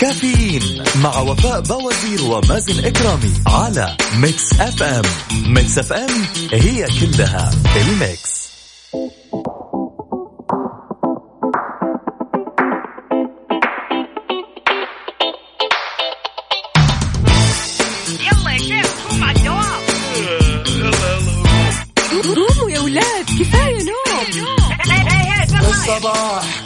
كافيين مع وفاء بوازير ومازن إكرامي على Mix FM. Mix FM هي كلها ال mix. يلا يا شيخ قوم على الدوام قوموا يا ولاد كفاية نوم. الصباح.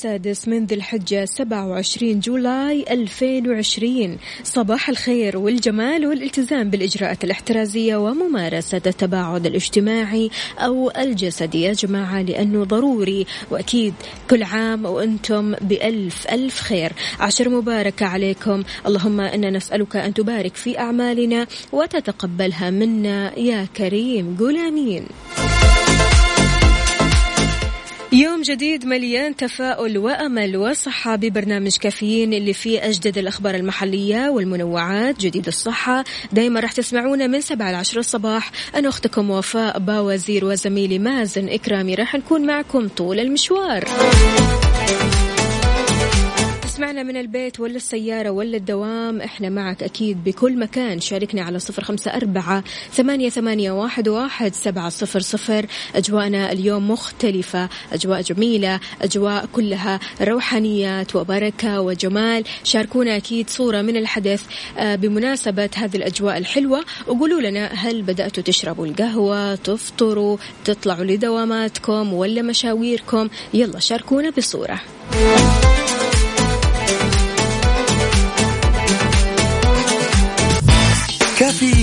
السادس من ذي الحجة 27 جولاي 2020 صباح الخير والجمال والالتزام بالإجراءات الاحترازية وممارسة التباعد الاجتماعي أو الجسدي. يا جماعة لأنه ضروري وأكيد كل عام وأنتم بألف ألف خير. عشر مباركة عليكم. اللهم إنا نسألك أن تبارك في أعمالنا وتتقبلها منا. يا كريم قول آمين. يوم جديد مليان تفاؤل وأمل وصحة ببرنامج كافيين اللي فيه أجدد الأخبار المحلية والمنوعات جديد الصحة. دائما راح تسمعونا من 7 ل 10 الصباح. أنا أختكم وفاء باوزير وزميلي مازن إكرامي. راح نكون معكم طول المشوار. تسمعنا من البيت ولا السيارة ولا الدوام إحنا معك أكيد بكل مكان. شاركنا على صفر خمسة أربعة ثمانية, ثمانية واحد, واحد سبعة صفر صفر. أجواءنا اليوم مختلفة أجواء جميلة أجواء كلها روحانيات وبركة وجمال. شاركونا أكيد صورة من الحدث آه، بمناسبة هذه الأجواء الحلوة. وقولوا لنا هل بدأتوا تشربوا القهوة تفطروا تطلعوا لدواماتكم ولا مشاويركم؟ يلا شاركونا بصورة.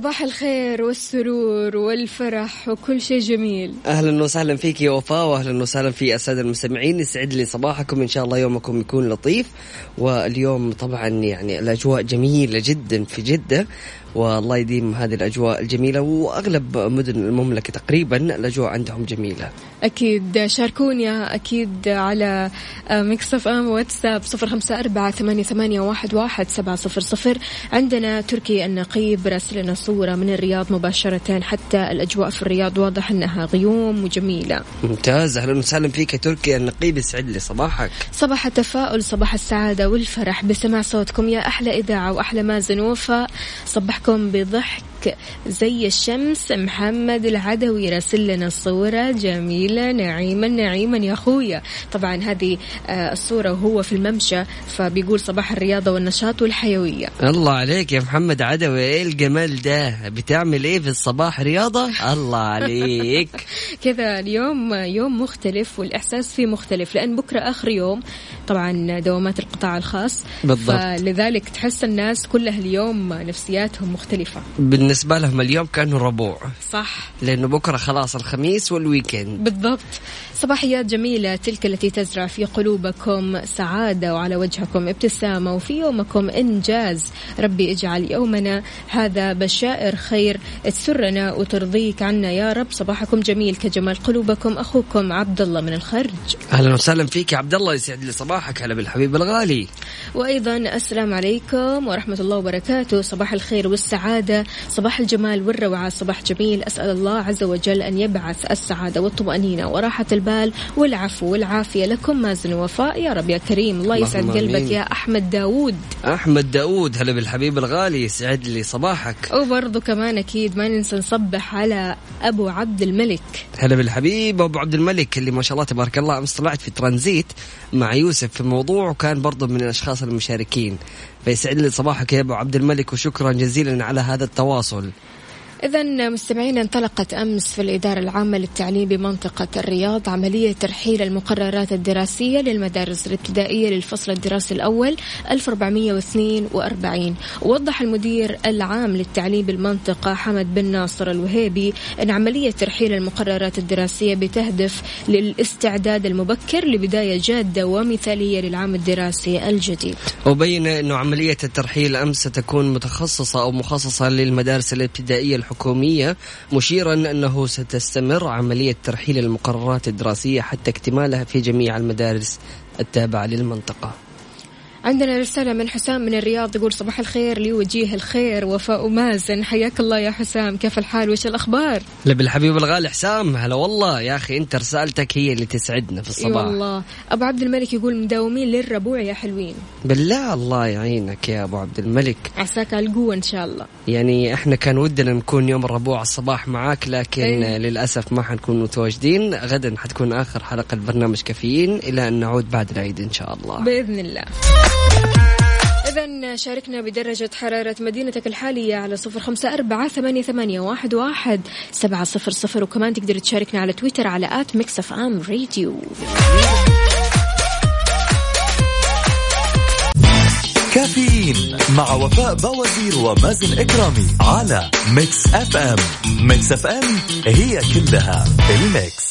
صباح الخير والسرور والفرح وكل شيء جميل. أهلا وسهلا فيك يا وفاء واهلا وسهلا في الساده المستمعين. يسعد لي صباحكم. إن شاء الله يومكم يكون لطيف. واليوم طبعا يعني الأجواء جميلة جدا في جدة. والله يديم هذه الأجواء الجميلة وأغلب مدن المملكة تقريبا الأجواء عندهم جميلة. أكيد شاركوني أكيد على Mix FM واتساب صفر خمسة أربعة ثمانية, ثمانية واحد, واحد سبعة صفر صفر. عندنا تركي النقيب راسل لنا صورة من الرياض مباشرة حتى الأجواء في الرياض واضح أنها غيوم وجميلة. ممتاز أهلا وسهلا فيك يا تركي النقيب يسعد لي صباحك. صباح التفاؤل صباح السعادة والفرح بسمع صوتكم يا أحلى إذاعة وأحلى مازن وفاء. صبحكم بضحك زي الشمس. محمد العدوي راسل لنا صورة جميلة نعيما نعيما يا أخويا. طبعا هذه آه، الصورة وهو في الممشى فبيقول صباح الرياضة والنشاط والحيوية. الله عليك يا محمد عدوي. إيه الجمال ده؟ بتعمل إيه في الصباح رياضة؟ الله عليك. كذا اليوم يوم مختلف والإحساس فيه مختلف لأن بكرة آخر يوم. طبعا دوامات القطاع الخاص. بالضبط. فلذلك تحس الناس كلها اليوم نفسياتهم مختلفة. بالنسبة لهم اليوم كانوا ربوع. صح. لأنه بكرة خلاص الخميس والويكند بالضبط. صباحيات جميلة تلك التي تزرع في قلوبكم سعادة وعلى وجهكم ابتسامة وفي يومكم إنجاز. ربي اجعل يومنا هذا بشائر خير. تسرنا وترضيك عنا يا رب. صباحكم جميل كجمال قلوبكم. أخوكم عبد الله من الخرج. أهلا وسهلا فيك يا عبد الله يسعد لي صباحك. هلا بالحبيب الغالي. وأيضا السلام عليكم ورحمة الله وبركاته. صباح الخير والسعادة صباح الجمال والروعة صباح جميل. أسأل الله عز وجل أن يبعث السعادة والطمأنينة وراحة البال والعفو والعافية لكم. مازن وفاء. يا رب يا كريم. الله يسعد قلبك. يا أحمد داوود. أحمد داود هلا بالحبيب الغالي يسعد لي صباحك. وبرضه كمان أكيد ما ننسى نصبح على أبو عبد الملك. هلا بالحبيب أبو عبد الملك اللي ما شاء الله تبارك الله امس طلعت في ترانزيت مع يوسف في موضوع وكان برضه من الأشخاص المشاركين. فيسعد لي صباحك يا أبو عبد الملك وشكرا جزيلا على هذا التواصل. إذا مستمعينا انطلقت أمس في الإدارة العامة للتعليم بمنطقة الرياض عملية ترحيل المقررات الدراسية للمدارس الابتدائية للفصل الدراسي الأول 1442 ووضح المدير العام للتعليم بالمنطقة حمد بن ناصر الوهيبي أن عملية ترحيل المقررات الدراسية بتهدف للاستعداد المبكر لبداية جادة ومثالية للعام الدراسي الجديد. وبين إنه عملية الترحيل أمس ستكون متخصصة أو مخصصة للمدارس الابتدائية الحكوميه مشيرا أنه ستستمر عملية ترحيل المقررات الدراسية حتى اكتمالها في جميع المدارس التابعة للمنطقة. عندنا رسالة من حسام من الرياض يقول صباح الخير لوجيه الخير وفاء مازن حياك الله يا حسام كيف الحال؟ وش الأخبار؟ لب الحبيب الغالي حسام هلا والله. يا أخي أنت رسالتك هي اللي تسعدنا في الصباح. والله. أبو عبد الملك يقول مداومين للربوع يا حلوين. بالله الله يعينك يا أبو عبد الملك. عساك على القوة إن شاء الله. يعني إحنا كان ودنا نكون يوم الربوع الصباح معاك لكن إيه. للأسف ما حنكون متواجدين. غدا حتكون آخر حلقة برنامج كافيين إلى أن نعود بعد العيد إن شاء الله. بإذن الله. إذا شاركنا بدرجة حرارة مدينتك الحالية على صفر خمسة أربعة ثمانية, ثمانية واحد, واحد سبعة صفر صفر. وكمان تقدر تشاركنا على تويتر على at Mix FM Radio. كافيين مع وفاء بوازير ومازن إكرامي على Mix FM. Mix FM هي كلها ال mix.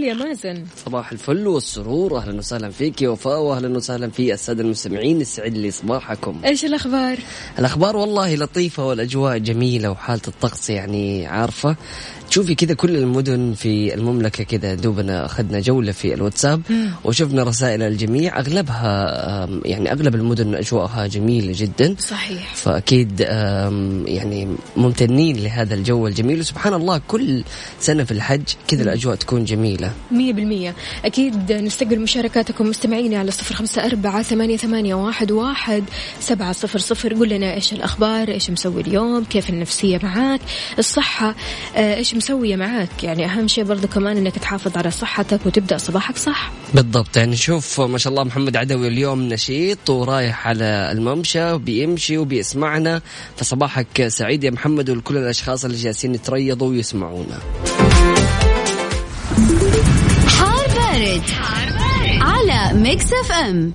الفل يا مازن. صباح الفل والسرور. أهلا وسهلا فيك يا وفاء واهلا وسهلا في السادة المستمعين يسعد لي صباحكم. إيش الأخبار؟ الأخبار والله لطيفة والأجواء جميلة وحالة الطقس يعني عارفة. تشوفي كذا كل المدن في المملكة كذا دوبنا أخذنا جولة في الواتساب وشفنا رسائل الجميع. أغلبها يعني أغلب المدن أجواءها جميلة جدا. صحيح. فأكيد يعني ممتنين لهذا الجو الجميل. وسبحان الله كل سنة في الحج كذا الأجواء تكون جميلة. مية بالمية. أكيد نستقبل مشاركاتكم مستمعينا على صفر خمسة أربعة ثمانية, ثمانية واحد, واحد سبعة صفر صفر. قول لنا إيش الأخبار إيش مسوي اليوم كيف النفسية معاك الصحة آه، إيش مسوية معاك. يعني أهم شيء برضو كمان إنك تحافظ على صحتك وتبدأ صباحك صح. بالضبط. يعني شوف ما شاء الله محمد عدوي اليوم نشيط ورايح على الممشى وبيمشي وبيسمعنا. فصباحك سعيد يا محمد ولكل الأشخاص اللي جالسين يتريضوا ويسمعونا. حار بارد, على Mix FM.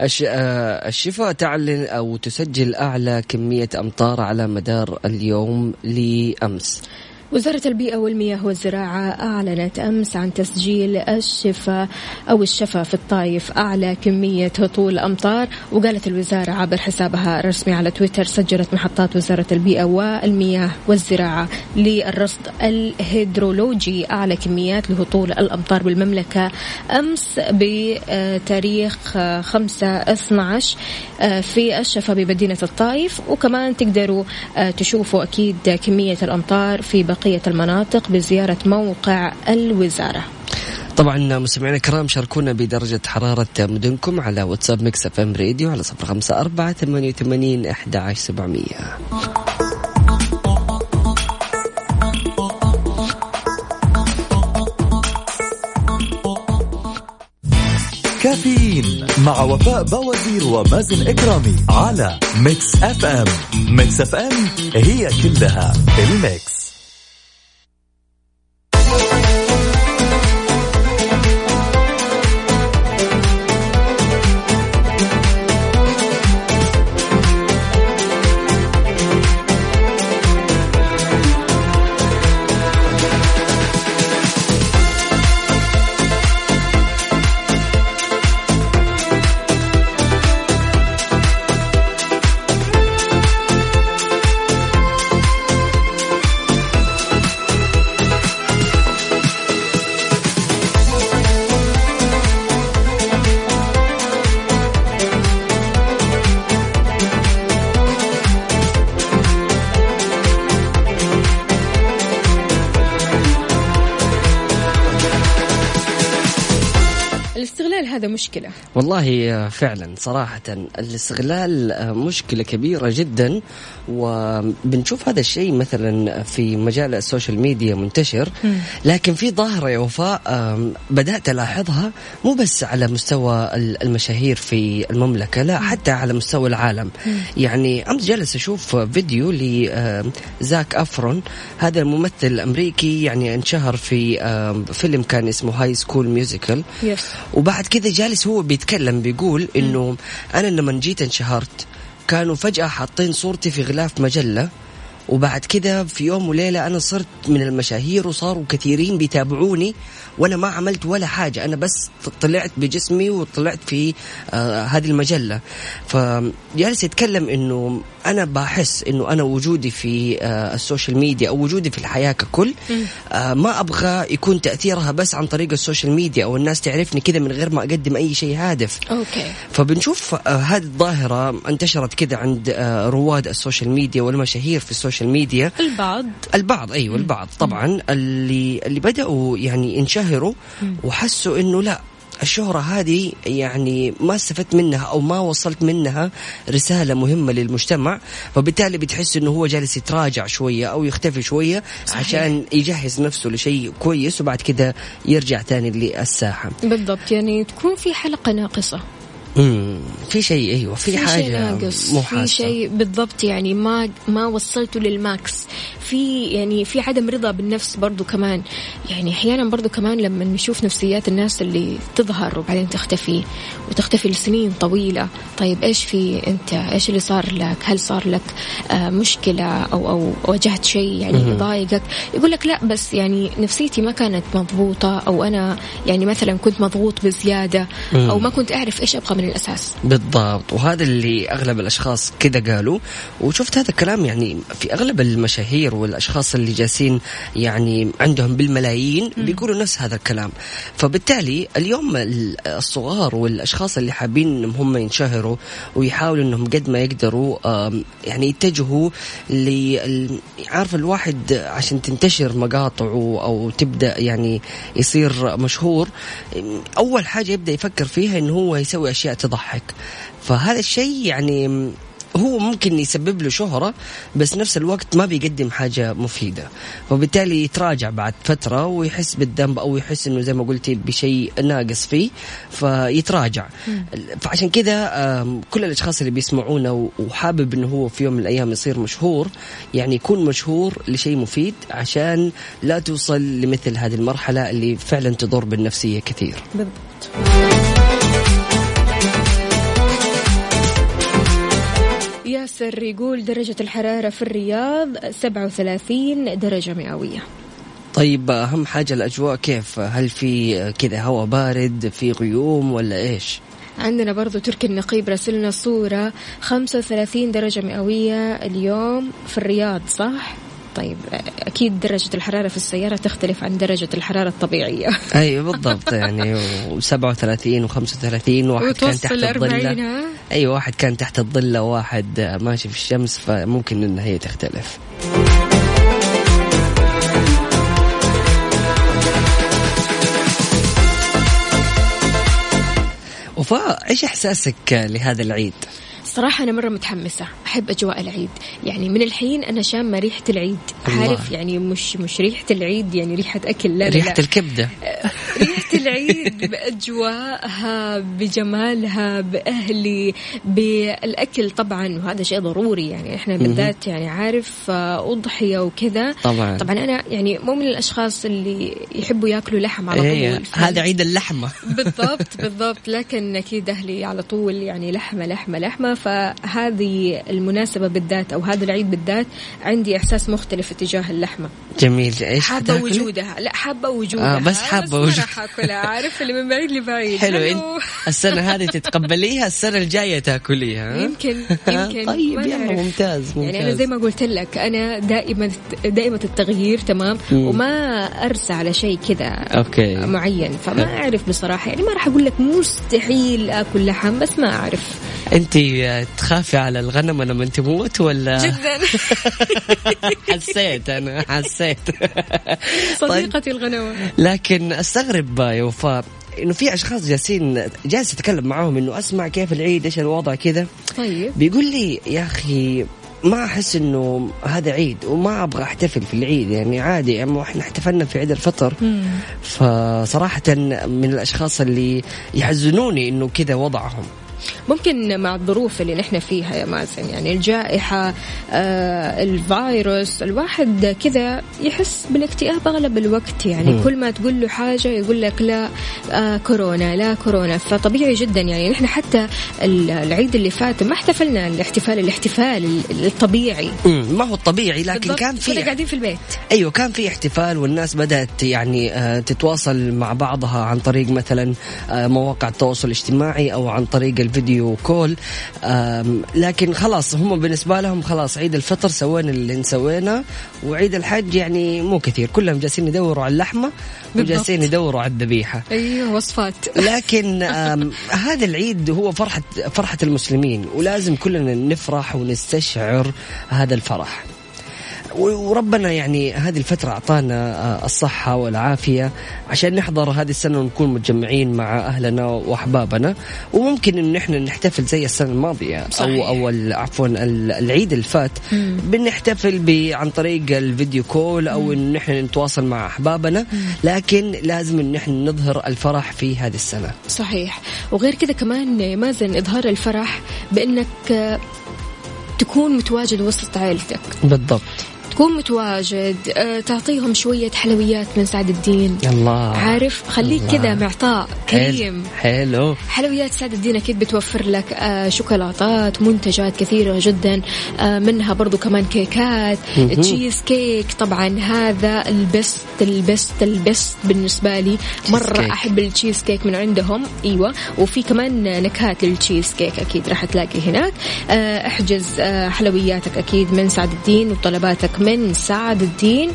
الشفاء تعلن أو تسجل أعلى كمية أمطار على مدار اليوم لأمس. وزارة البيئة والمياه والزراعة أعلنت أمس عن تسجيل الشفا أو الشفا في الطايف أعلى كمية هطول أمطار وقالت الوزارة عبر حسابها الرسمي على تويتر سجلت محطات وزارة البيئة والمياه والزراعة للرصد الهيدرولوجي أعلى كميات لهطول الأمطار بالمملكة. أمس بتاريخ 5 12 في الشفا بمدينة الطايف وكمان تقدروا آه، تشوفوا أكيد كمية الأمطار في بقية المناطق بزيارة موقع الوزارة. طبعا مستمعينا الكرام شاركونا بدرجة حرارة مدنكم على واتساب Mix FM Radio على صفر خمسة أربعة ثمانية وثمانين أحد عشر سبعمية. كافيين مع وفاء بوازير ومازن إكرامي على Mix FM. Mix FM هي كلها ال mix. والله آه، فعلا صراحة الاستغلال آه، مشكلة كبيرة جدا. وبنشوف هذا الشيء مثلا في مجال ال social media منتشر. لكن في ظاهرة يا وفاء بدأت ألاحظها مو بس على مستوى ال- المشاهير في المملكة لا حتى على مستوى العالم. يعني أمس جالس أشوف فيديو لزاك إيفرون هذا الممثل الأمريكي يعني انشهر في فيلم كان اسمه High School Musical وبعد كذا جالس هو بيتكلم بيقول إنه أنا لما جيت انشهرت كانوا فجأة حاطين صورتي في غلاف مجلة. وبعد كذا في يوم وليلة أنا صرت من المشاهير وصاروا كثيرين بيتابعوني وأنا ما عملت ولا حاجة. أنا بس طلعت بجسمي وطلعت في آه هذه المجلة. فجالس يتكلم إنه أنا بحس إنه أنا وجودي في آه ال social media أو وجودي في الحياة ككل آه ما أبغى يكون تأثيرها بس عن طريق ال social media أو الناس تعرفني كذا من غير ما أقدم أي شيء هادف. okay. فبنشوف آه، هذه الظاهرة انتشرت كذا عند آه، رواد ال social media والمشاهير في ال social media. البعض. البعض أيوه البعض. طبعا اللي اللي بدأوا يعني ينشهروا وحسوا إنه لا الشهرة هذه يعني ما استفدت منها أو ما وصلت منها رسالة مهمة للمجتمع فبالتالي بتحس أنه هو جالس يتراجع شوية أو يختفي شوية صحيح. عشان يجهز نفسه لشيء كويس وبعد كده يرجع تاني للساحة. بالضبط يعني تكون في حلقة ناقصة. في شيء أيوة في, في شيء حاجة ناقص مو في. شيء بالضبط يعني ما ما وصلته للماكس. في يعني في عدم رضا بالنفس برضو كمان. يعني أحيانا برضو كمان لما نشوف نفسيات الناس اللي تظهر وبعدين تختفي وتختفي لسنين طويلة. طيب إيش في أنت؟ إيش اللي صار لك؟ هل صار لك آه مشكلة أو أو واجهت شيء يعني يضايقك؟ يقول لك لا بس يعني نفسيتي ما كانت مضبوطه أو أنا يعني مثلا كنت مضغوط بزيادة أو ما كنت أعرف إيش أبغى من الاساس بالضبط. وهذا اللي أغلب الأشخاص كذا قالوا. وشفت هذا الكلام يعني في أغلب المشاهير والأشخاص اللي جالسين يعني عندهم بالملايين بيقولوا نفس هذا الكلام. فبالتالي اليوم ال- الصغار والأشخاص اللي حابين إنهم هم ينشهروا ويحاولوا إنهم قد ما يقدروا يعني يتجهوا ل عارف الواحد عشان تنتشر مقاطعه أو تبدأ يعني يصير مشهور أول حاجة يبدأ يفكر فيها انه هو يسوي أشياء تضحك. فهذا الشيء يعني هو ممكن يسبب له شهرة بس نفس الوقت ما بيقدم حاجة مفيدة. وبالتالي يتراجع بعد فترة ويحس بالذنب أو يحس أنه زي ما قلتي بشيء ناقص فيه فيتراجع. فعشان كذا كل الأشخاص اللي بيسمعونا وحابب أنه هو في يوم من الأيام يصير مشهور يعني يكون مشهور لشيء مفيد عشان لا توصل لمثل هذه المرحلة اللي فعلا تضر بالنفسية كثير. بالضبط. ياسر يقول درجة الحرارة في الرياض 37 درجة مئوية. طيب أهم حاجة الأجواء كيف؟ هل في كذا هواء بارد في غيوم ولا إيش؟ عندنا برضو تركي النقيب راسلنا صورة 35 درجة مئوية اليوم في الرياض صح؟ طيب أكيد درجة الحرارة في السيارة تختلف عن درجة الحرارة الطبيعية أيوه بالضبط يعني و37 و35 واحد كان تحت وتوصل 40 الظله؟ أي واحد كان تحت الظلة وواحد ماشي في الشمس فممكن إن هي تختلف وفاء إيش إحساسك لهذا العيد؟ صراحة أنا مرة متحمسة. أحب أجواء العيد. يعني من الحين أنا شامة ريحة العيد. الله. عارف يعني مش مش ريحة العيد يعني ريحة أكل. لا ريحة لا. الكبدة. ريحة العيد بأجواءها بجمالها بأهلي بالأكل طبعا. وهذا شيء ضروري يعني. إحنا بالذات يعني عارف آه، أضحية وكذا. طبعا. طبعا أنا يعني مو من الأشخاص اللي يحبوا ياكلوا لحم على إيه، طول. هذا عيد اللحمة. بالضبط بالضبط. لكن أكيد أهلي على طول يعني لحمة لحمة لحمة. فهذه المناسبة بالذات أو هذا العيد بالذات عندي إحساس مختلف اتجاه اللحمة. جميل. حابة حتاكلي؟ وجودها. لا حابة وجودها. آه، بس حابة ما وجود- راح أكلها. عارف اللي من بعيد لبعيد. حلو. انت السنة هذه تتقبليها؟ السنة الجاية تأكليها. ها؟ يمكن يمكن. طيب يلا. ممتاز ممتاز يعني أنا زي ما قلت لك أنا دائما دائمه التغيير تمام؟ مم. وما أرسى على شيء كذا أوكي. معين. فما أعرف بصراحة. يعني ما راح أقول لك مستحيل آكل لحم بس ما أعرف. أنت تخافي على الغنم لما تموت ولا؟ جدا. حسيت أنا حسيت. طيب. صديقتي الغنوة. لكن أستغرب يا وفاء إنه في أشخاص جالسين جالس أتكلم معاهم إنه أسمع كيف العيد إيش الوضع كذا. طيب. بيقول لي يا أخي ما أحس إنه هذا عيد وما أبغى أحتفل في العيد يعني عادي يعني إحنا احتفلنا في عيد الفطر. فصراحة من الأشخاص اللي يحزنوني إنه كذا وضعهم. ممكن مع الظروف اللي نحن فيها يا مازن. يعني الجائحة آه الفيروس الواحد كذا يحس بالاكتئاب أغلب الوقت. يعني مم. كل ما تقول له حاجة يقول لك لا آه كورونا لا كورونا. فطبيعي جدا. يعني نحن حتى ال- العيد اللي فات ما احتفلنا الاحتفال الاحتفال ال- الطبيعي ما هو الطبيعي لكن. كان في قاعدين في البيت. أيوه كان في احتفال والناس بدأت يعني آه، تتواصل مع بعضها عن طريق مثلا آه، مواقع التواصل الاجتماعي أو عن طريق الفيديو كول. لكن خلاص هم بالنسبة لهم خلاص عيد الفطر سوينا اللي نسوينا وعيد الحج يعني مو كثير. كلهم جالسين يدوروا على اللحمة وجالسين يدوروا على الذبيحة. أيوه وصفات. لكن هذا العيد هو فرحة فرحة المسلمين ولازم كلنا نفرح ونستشعر هذا الفرح. وربنا يعني هذه الفترة أعطانا آه، الصحة والعافية عشان نحضر هذه السنة ونكون متجمعين مع أهلنا وأحبابنا. وممكن إن إحنا نحتفل زي السنة الماضية صحيح. أو أو عفوا ال- العيد الفات بنحتفل ب- عن طريق الفيديو كول أو إن إحنا نتواصل مع أحبابنا. لكن لازم إن إحنا نظهر الفرح في هذه السنة. صحيح. وغير كذا كمان مازن إظهار الفرح بأنك تكون متواجد وسط عائلتك. بالضبط. تكون متواجد آه، تعطيهم شوية حلويات من سعد الدين الله عارف خليك. كذا معطاء كريم حلو, حلو. حلويات سعد الدين أكيد بتوفر لك آه، شوكولاتات منتجات كثيرة جدا آه، منها برضو كمان كيكات. تشيز كيك طبعا هذا ال best ال best ال best بالنسبة لي مرة. أحب التشيز كيك من عندهم أيوة وفي كمان نكهات للتشيز كيك أكيد راح تلاقي هناك احجز حلوياتك أكيد من سعد الدين وطلباتك من سعد الدين.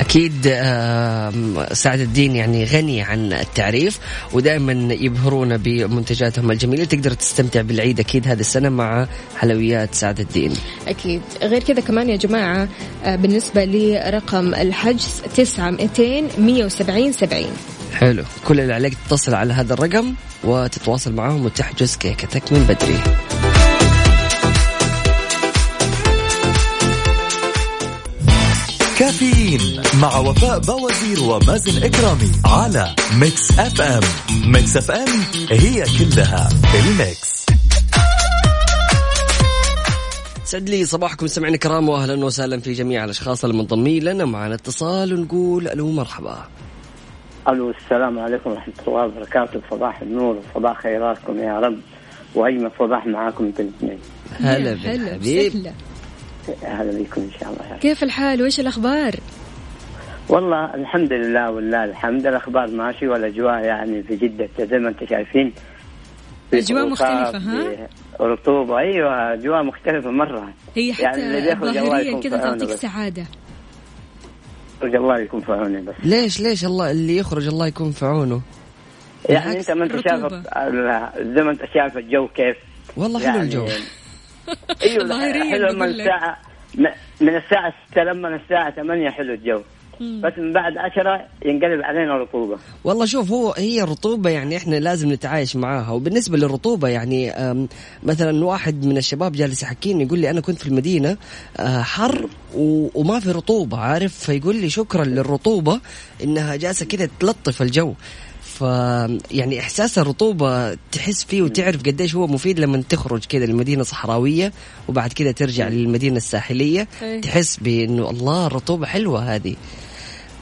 أكيد آم، سعد الدين يعني غني عن التعريف ودائما يبهرونا بمنتجاتهم الجميلة. تقدر تستمتع بالعيد أكيد هذه السنة مع حلويات سعد الدين. أكيد. غير كذا كمان يا جماعة آه، بالنسبة لرقم الحجز تسعة مئتين مية وسبعين سبعين. حلو. كل اللي عليك تتصل على هذا الرقم وتتواصل معهم وتحجز كيكتك من بدري. كافيين مع وفاء بوازير ومازن إكرامي على Mix FM. Mix FM هي كلها ال mix. سعد لي صباحكم سمعنا كرام واهلا وسهلا في جميع الأشخاص المنضمين لنا. معنا اتصال ونقول ألو مرحبا. ألو السلام عليكم ورحمة الله وبركاته. صباح النور وصباح خيراتكم يا رب. واجمل صباح معاكم أنتم الاثنين هلا هلا بالحبيب. أهلا بكم إن شاء الله يا رب. كيف الحال؟ وإيش الأخبار؟ والله الحمد لله والله الحمد. الأخبار ماشي والأجواء يعني في جدة زي ما أنتم شايفين. ضغوطات، مختلفة، ها؟ رطوبة. أيوه أجواء مختلفة مرة. هي حتى يعني جوال ظاهريا يكون كذا تعطيك بس. سعادة. الله يكون في عونه بس. ليش ليش الله اللي يخرج الله يكون في عونه يعني أنت ما أنت شايف زي ما أنت شايف الجو كيف. والله حلو يعني الجو. أيوه ظاهرياً حلو من م- من الساعة 6 لما الساعة 8 حلو الجو. بس من بعد عشرة ينقلب علينا رطوبة والله شوف هو هي الرطوبة يعني إحنا لازم نتعايش معاها. وبالنسبة للرطوبة يعني مثلا واحد من الشباب جالس يحكيني يقول لي أنا كنت في المدينة آه، حر وما في رطوبة عارف؟ فيقول لي شكرا للرطوبة إنها جالسة كذا تلطف الجو. ف يعني إحساس الرطوبة تحس فيه وتعرف قديش هو مفيد لما تخرج كذا لمدينة صحراوية وبعد كذا ترجع للمدينة الساحلية. إيه. تحس بإنه الله الرطوبة حلوة هذه.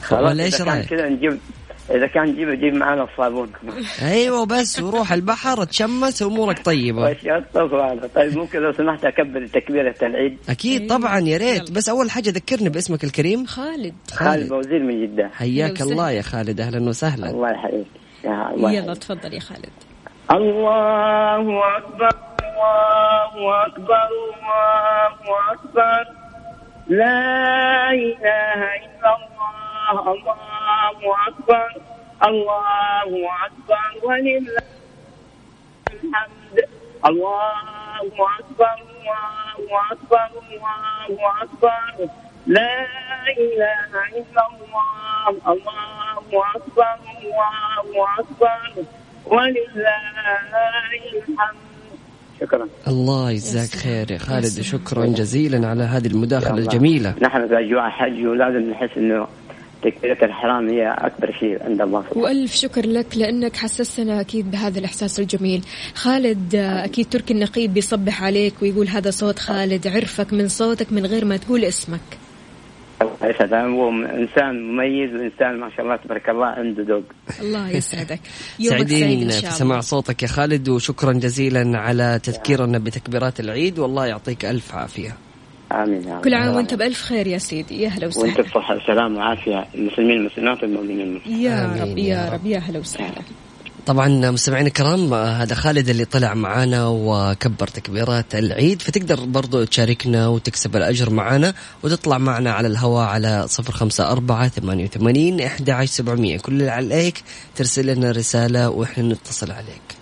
خلاص ولا إيش إذا كان رأيك؟ كذا نجيب إذا كان نجيب نجيب معنا الصابون. كمان أيوه بس وروح البحر تشمس امورك طيبة. واشياء هذا طيب ممكن لو سمحت أكبر تكبيرة العيد أكيد طبعا يا ريت. بس أول حاجة ذكرني باسمك الكريم. خالد. خالد. بوزير من جدة. حياك الله. يا خالد. أهلا وسهلا. الله يحييك. يلا. تفضل يا خالد. الله أكبر الله أكبر الله أكبر. لا إله إلا الله. الله أكبر. الله أكبر. ولله الحمد. الله أكبر. الله أكبر. الله أكبر. لا إله إلا الله. الله أكبر. الله أكبر. ولله الحمد. شكرا. الله يجزاك خير يا خالد. شكرا جزيلا على هذه المداخلة الله. الجميلة. نحن في أجواء حج ولازم نحس إنه تكبيرة الحرام هي أكبر شيء عند الله سبحانه وألف شكر لك لأنك حسستنا أكيد بهذا الإحساس الجميل. خالد آه، أكيد تركي النقيب بيصبح عليك ويقول هذا صوت خالد عرفك من صوتك من غير ما تقول اسمك. الله يسعده هو إنسان مميز وإنسان ما شاء الله تبارك الله عنده ذوق. الله يسعدك. سعيدين إن في سماع صوتك يا خالد وشكرا جزيلا على تذكيرنا بتكبيرات العيد والله يعطيك ألف عافية. آمين يا رب. كل عام وأنت بألف خير يا سيدي. يا هلا وأنت وسهلا بصحة وسلام وعافية. المسلمين والمسلمات والمؤمنين. يا رب يا رب. يا هلا وسهلا. طبعا مستمعينا الكرام هذا خالد اللي طلع معانا وكبر تكبيرات العيد فتقدر برضو تشاركنا وتكسب الأجر معانا وتطلع معنا على الهواء على صفر خمسة أربعة ثمانية وثمانين إحدى عشر سبعمية. كل اللي عليك ترسل لنا رسالة وإحنا نتصل عليك.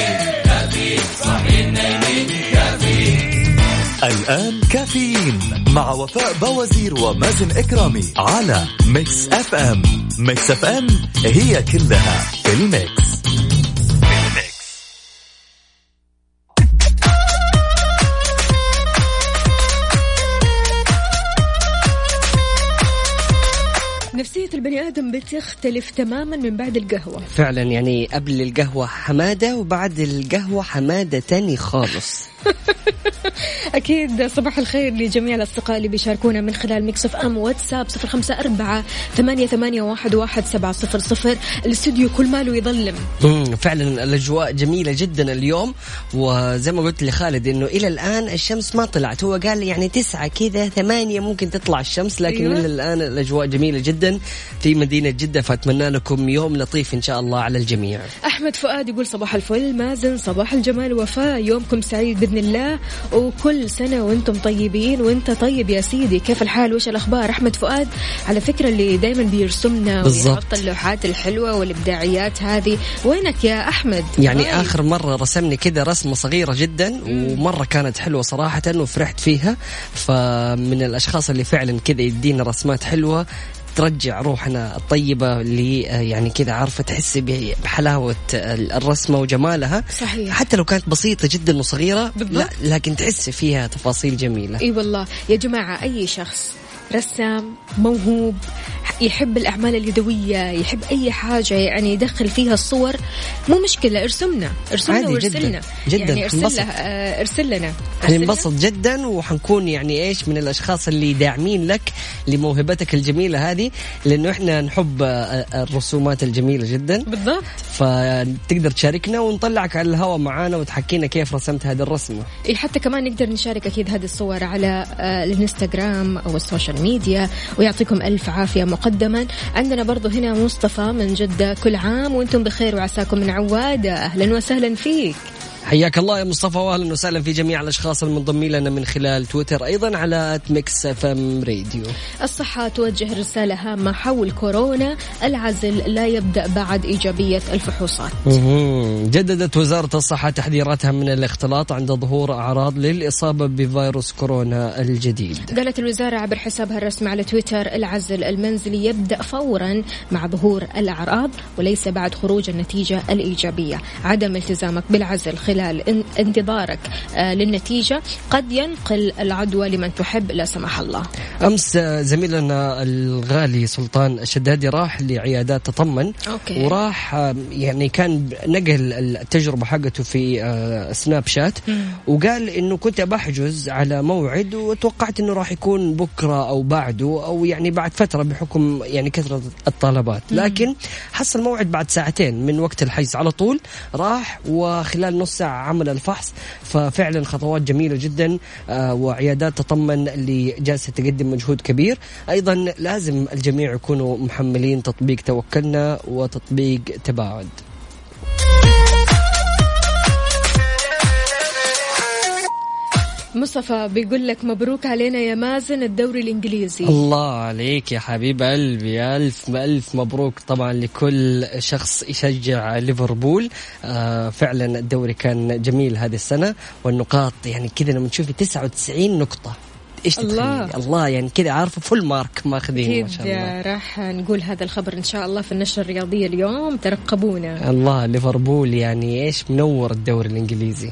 الآن كافيين مع وفاء بوازير ومازن إكرامي على Mix FM. Mix FM هي كلها في ال mix. نفسية البني آدم بتختلف تماما من بعد القهوة. فعلا يعني قبل القهوة حمادة وبعد القهوة حمادة تاني خالص. أكيد صباح الخير لجميع الأصدقاء اللي بيشاركونا من خلال Mix FM واتساب صفر خمسة أربعة ثمانية, ثمانية واحد, واحد سبعة صفر صفر. الاستوديو كل ماله يظلم. فعلا الأجواء جميلة جدا اليوم. وزي ما قلت لخالد إنه إلى الآن الشمس ما طلعت. هو قال يعني تسعة كذا ثمانية ممكن تطلع الشمس لكن أيوة. إلى الآن الأجواء جميلة جدا في مدينة جدة. فأتمنى لكم يوم لطيف إن شاء الله على الجميع. أحمد فؤاد يقول صباح الفل مازن صباح الجمال وفاء يومكم سعيد بإذن الله. وكل سنة وإنتم طيبين. وإنت طيب يا سيدي. كيف الحال؟ وش الأخبار؟ أحمد فؤاد على فكرة اللي دايما بيرسمنا. ويحط اللوحات الحلوة والإبداعيات هذه. وينك يا أحمد؟ يعني طيب. آخر مرة رسمني كذا رسمة صغيرة جدا ومرة كانت حلوة صراحة وفرحت فيها. فمن الأشخاص اللي فعلا كذا يدينا رسمات حلوة ترجع روحنا الطيبة اللي آه، يعني كذا عارفة تحس ب- بحلاوة الرسمة وجمالها صحيح. حتى لو كانت بسيطة جدا وصغيرة بالضبط. لا لكن تحس فيها تفاصيل جميلة إي والله يا جماعة أي شخص رسام موهوب يحب الأعمال اليدوية يحب أي حاجة يعني يدخل فيها الصور. مو مشكلة ارسمنا ارسمنا عادي وارسلنا. جداً. جداً. يعني ارسل, آه، ارسل لنا. حننبسط جدا وحنكون يعني إيش من الأشخاص اللي داعمين لك لموهبتك الجميلة هذه لأنه إحنا نحب آه، الرسومات الجميلة جدا. بالضبط. فتقدر تشاركنا ونطلعك على الهواء معانا وتحكينا كيف رسمت هذه الرسمة. إيه حتى كمان نقدر نشارك أكيد هذه الصور على آه، الإنستغرام أو ال social media ويعطيكم ألف عافية مقدما. عندنا برضو هنا مصطفى من جدة كل عام وأنتم بخير وعساكم من عواده أهلا وسهلا فيك. حياك الله يا مصطفى واهلا وسهلا في جميع الأشخاص المنضمين لنا من خلال تويتر أيضا على Mix FM Radio الصحة توجه رسالة هامة حول كورونا العزل لا يبدأ بعد إيجابية الفحوصات. جددت وزارة الصحة تحذيراتها من الاختلاط عند ظهور أعراض للإصابة بفيروس كورونا الجديد. قالت الوزارة عبر حسابها الرسمي على تويتر العزل المنزلي يبدأ فورا مع ظهور الأعراض وليس بعد خروج النتيجة الإيجابية. عدم التزامك بالعزل خلال إن- انتظارك آه، للنتيجة. قد ينقل العدوى لمن تحب لا سمح الله. أمس زميلنا الغالي سلطان الشدادي راح لعيادات تطمن. أوكي. وراح آه، يعني كان نقل التجربة حقته في آه، سناب شات. وقال إنه كنت بحجز على موعد وتوقعت إنه راح يكون بكرة أو بعده أو يعني بعد فترة بحكم يعني كثرة الطلبات. لكن حصل موعد بعد ساعتين من وقت الحجز على طول راح وخلال نص ساعة عمل الفحص ففعلا خطوات جميلة جدا آه، وعيادات تطمن اللي جالسة تقدم مجهود كبير. أيضا لازم الجميع يكونوا محملين تطبيق توكلنا وتطبيق تباعد. مصطفى بيقول لك مبروك علينا يا مازن الدوري الإنجليزي. الله عليك يا حبيب قلبي. ألف ألف مبروك طبعا لكل شخص يشجع ليفربول. آه فعلا الدوري كان جميل هذه السنة والنقاط يعني كذا لما تشوفي 99 نقطة. إيش الله. الله يعني كذا عارفة full mark ماخذين ما شاء الله. راح نقول هذا الخبر إن شاء الله في النشرة الرياضية اليوم. ترقبونا. الله ليفربول يعني إيش منور الدوري الإنجليزي.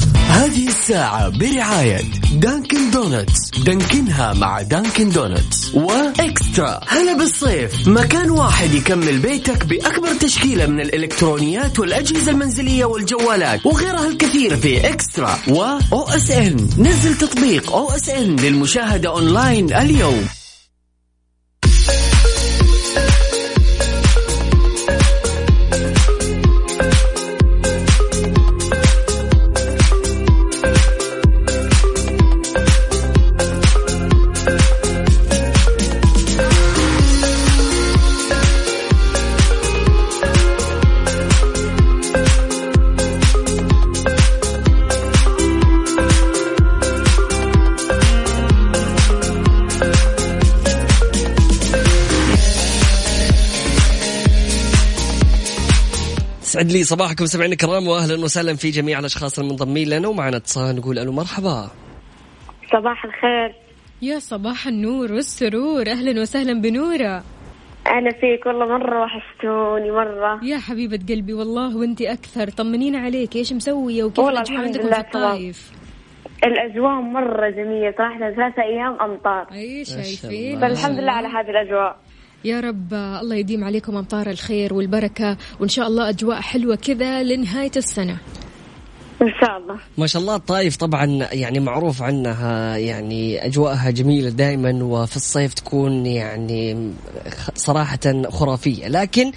هذه الساعة برعاية Dunkin' Donuts Dunkin ها مع Dunkin' Donuts و eXtra. هلا بالصيف. مكان واحد يكمل بيتك بأكبر تشكيلة من الإلكترونيات والأجهزة المنزلية والجوالات وغيرها الكثير في eXtra. و OSN نزل تطبيق OSN للمشاهدة أونلاين اليوم. سعد لي صباحكم سمعنا الكرام واهلا وسهلا في جميع الأشخاص المنضمين لنا ومعنا اتصال نقول ألو مرحبا. صباح الخير. يا صباح النور والسرور أهلا وسهلا بنورة. أهلا فيك والله مرة وحشتوني مرة. يا حبيبة قلبي والله وأنت أكثر. طمنينا عليك إيش مسوية وكيف الحمد عندكم لله في. الطايف الأجواء مرة جميلة صراحة ثلاثة أيام أمطار. أي شاء شايفين. فالحمد لله على هذه الأجواء. يا رب الله يديم عليكم أمطار الخير والبركة وإن شاء الله أجواء حلوة كذا لنهاية السنة. إن شاء الله. ما شاء الله الطايف طبعا يعني معروف عنها يعني أجواءها جميلة دائما وفي الصيف تكون يعني صراحة خرافية. لكن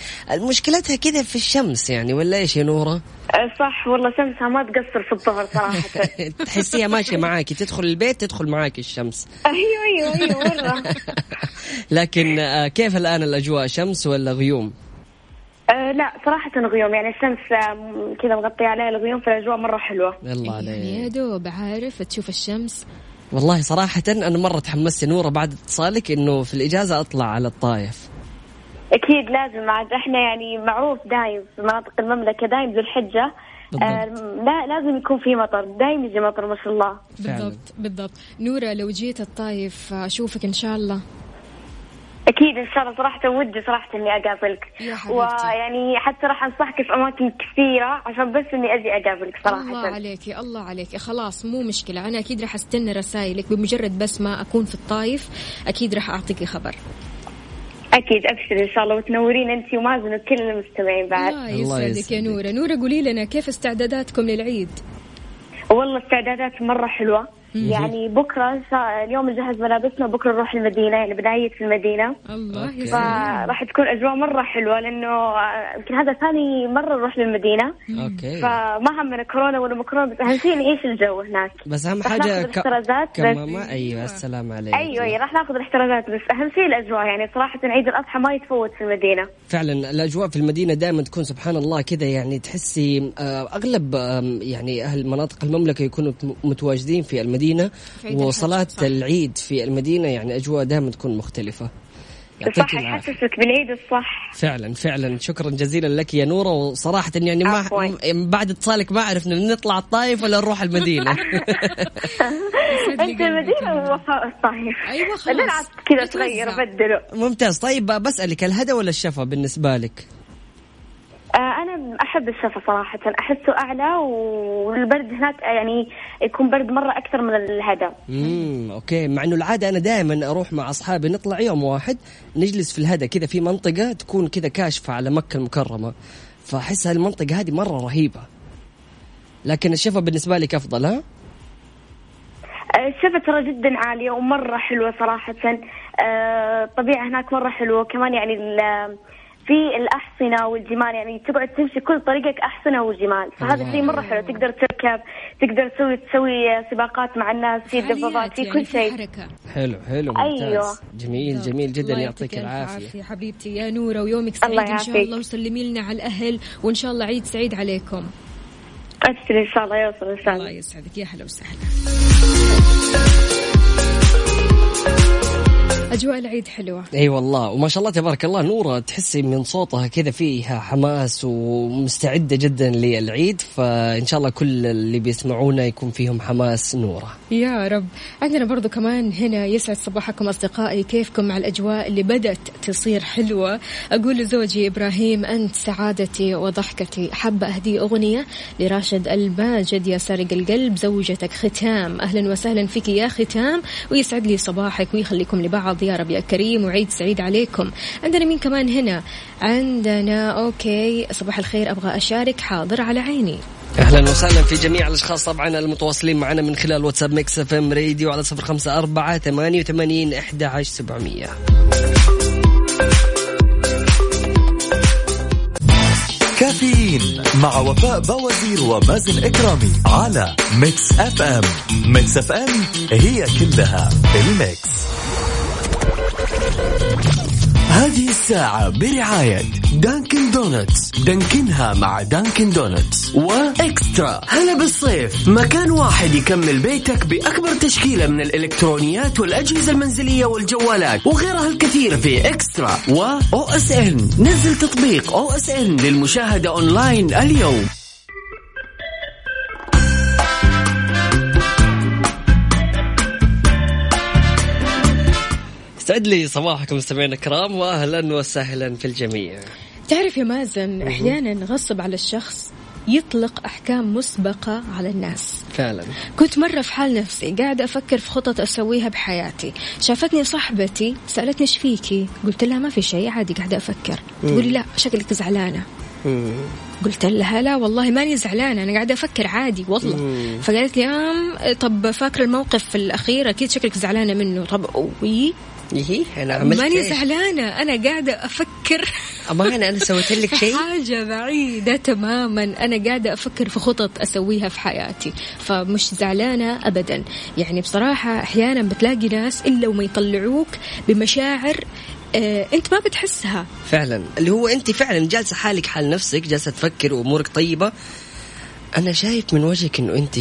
مشكلتها كذا في الشمس يعني ولا إيش يا نورة؟ أه، صح والله شمسها ما تقصر في الظهر صراحة. تحسيها ماشية معاكي تدخل البيت تدخل معاكي الشمس. أيوه أيوه أيوه مرة لكن آه، كيف الآن الأجواء شمس ولا غيوم؟ أه لا صراحة غيوم يعني الشمس آه، كذا مغطية عليها الغيوم فالأجواء مرة حلوة. الله يعني يا عليك. دوب عارف تشوف الشمس. والله صراحة أنا مرة تحمست يا نورة بعد اتصالك إنه في الإجازة أطلع على الطايف. أكيد لازم عاد إحنا يعني معروف دايم في مناطق المملكة دايم ذو الحجة. آه لا لازم يكون في مطر دايم يجي مطر ما شاء الله. بالضبط بالضبط. نورة لو جيت الطايف أشوفك إن شاء الله. أكيد إن شاء الله صراحة ودي صراحة إني أقابلك. ويعني حتى راح انصحك في أماكن كثيرة عشان بس إني أجي أقابلك صراحة. الله عليكي الله عليكي خلاص مو مشكلة. أنا أكيد راح أستنى رسائلك بمجرد بس ما أكون في الطايف. أكيد راح أعطيكي خبر أكيد أبشر إن شاء الله وتنورين أنت ومازن وكل المستمعين بعد. الله الله يسعدك يا. نورة. نورة قولي لنا كيف استعداداتكم للعيد؟ والله استعدادات مرة حلوة. يعني بكرة اليوم نجهز ملابسنا بكره نروح المدينة يعني بنعيد في المدينة. الله فراح تكون أجواء مرة حلوة لأنه آه، يمكن هذا ثاني مرة نروح للمدينة. أوكي. فما همنا كورونا ولا مكورونا بس أهم شيء نعيش الجو هناك. بس أهم حاجة ناخذ الاحترازات بس كما ما أيوه. السلام عليك أيوه أيوه راح ناخذ الاحترازات بس أهم شيء الأجواء يعني صراحة عيد الأضحى ما يتفوت في المدينة. فعلا الأجواء في المدينة دائما تكون سبحان الله كذا يعني تحسي آه، أغلب يعني أهل مناطق المملكة يكونوا مت- متواجدين في المدينة. عيد وصلاة. العيد في المدينة يعني أجواء دائما تكون مختلفة يعطيك صح يحسسك بالعيد الصح فعلا فعلا شكرا جزيلا لك يا نورة وصراحه يعني ما بعد اتصالك ما عرفنا نطلع الطايف ولا نروح المدينة أنت المدينة. ووفاء الصيف أيوة خلاص. كذا تغير. بدلوا ممتاز طيب بسألك الهدى ولا الشفا بالنسبة لك؟ آه أنا أحب الشفا صراحة. أحسه أعلى والبرد هناك يعني يكون برد مرة أكثر من الهدى. امم أوكي. مع إنه العادة أنا دائما أروح مع أصحابي نطلع يوم واحد نجلس في الهدى كذا في منطقة تكون كذا كاشفة على مكة المكرمة. فأحس هالمنطقة هذه مرة رهيبة. لكن الشفا بالنسبة لك أفضل ها؟ آه، الشفا ترى جدا عالية ومرة حلوة صراحة. آه، الطبيعة هناك مرة حلوة. كمان يعني في الأحصنة والجمال يعني تقعد تمشي كل طريقك أحصنة وجمال. فهذا شيء مرة حلو. تقدر تركب تقدر تسوي تسوي سباقات مع الناس في دبابات في يعني كل شيء. حركة. حلو حلو ممتاز. أيوة. جميل جميل جدا. الله يعطيك ألف العافية حبيبتي. يا نورة ويومك سعيد. الله إن شاء. الله وسلمي لنا على الأهل وإن شاء الله عيد سعيد عليكم. ابشر إن شاء الله. يوصل إن شاء الله. الله يسعدك. يا هلا وسهلا. أجواء العيد حلوة. إي والله وما شاء الله تبارك الله نورة تحسي من صوتها كذا فيها حماس ومستعدة جدا للعيد فإن شاء الله كل اللي بيسمعونا يكون فيهم حماس نورة. يا رب. عندنا برضو كمان هنا يسعد صباحكم أصدقائي كيفكم مع الأجواء اللي بدأت تصير حلوة؟ أقول لزوجي إبراهيم أنت سعادتي وضحكتي. حابة أهدي أغنية لراشد الماجد يا سارق القلب زوجتك ختام. أهلا وسهلا فيك يا ختام ويسعد لي صباحك ويخليكم لبعض يا رب يا كريم وعيد سعيد عليكم. عندنا مين كمان هنا؟ عندنا okay صباح الخير أبغى أشارك حاضر على عيني. أهلا وسهلا في جميع الأشخاص طبعا المتواصلين معنا من خلال واتساب Mix FM Radio على صفر خمسة أربعة ثمانية وثمانين إحدى عشر سبعمية. كافيين مع وفاء بوازير ومازن إكرامي على Mix FM. Mix FM هي كلها ال mix. هذه الساعة برعاية Dunkin' Donuts Dunkin ها مع Dunkin' Donuts و eXtra. هلا بالصيف. مكان واحد يكمل بيتك بأكبر تشكيلة من الإلكترونيات والأجهزة المنزلية والجوالات وغيرها الكثير في eXtra و OSN نزل تطبيق OSN للمشاهدة أونلاين اليوم. استعد لي صباحكم مستمعينا الكرام واهلا وسهلا في الجميع. تعرف يا مازن أحيانا غصب على الشخص يطلق أحكام مسبقة على الناس. فعلا. كنت مرة في حال نفسي قاعدة أفكر في خطط أسويها بحياتي. شافتني صاحبتي سألتني إيش فيكي قلت لها ما في شيء عادي قاعدة أفكر. تقولي لا شكلك زعلانة. قلت لها لا والله ماني زعلانة أنا قاعدة أفكر عادي والله. فقالت لي آم طب فاكرة الموقف الأخير؟ أكيد شكلك زعلانة منه. طب وي؟ إيه أنا عملت ماني إيش؟ زعلانة أنا قاعدة أفكر. أمان أنا سويت لك شيء؟ حاجة بعيدة تماما. أنا قاعدة أفكر في خطط أسويها في حياتي فمش زعلانة أبدا. يعني بصراحة أحيانا بتلاقي ناس إلا وما يطلعوك بمشاعر آه أنت ما بتحسها. فعلا. اللي هو أنت فعلا جالسة حالك حال نفسك جالسة تفكر وأمورك طيبة أنا شايف من وجهك إنه أنت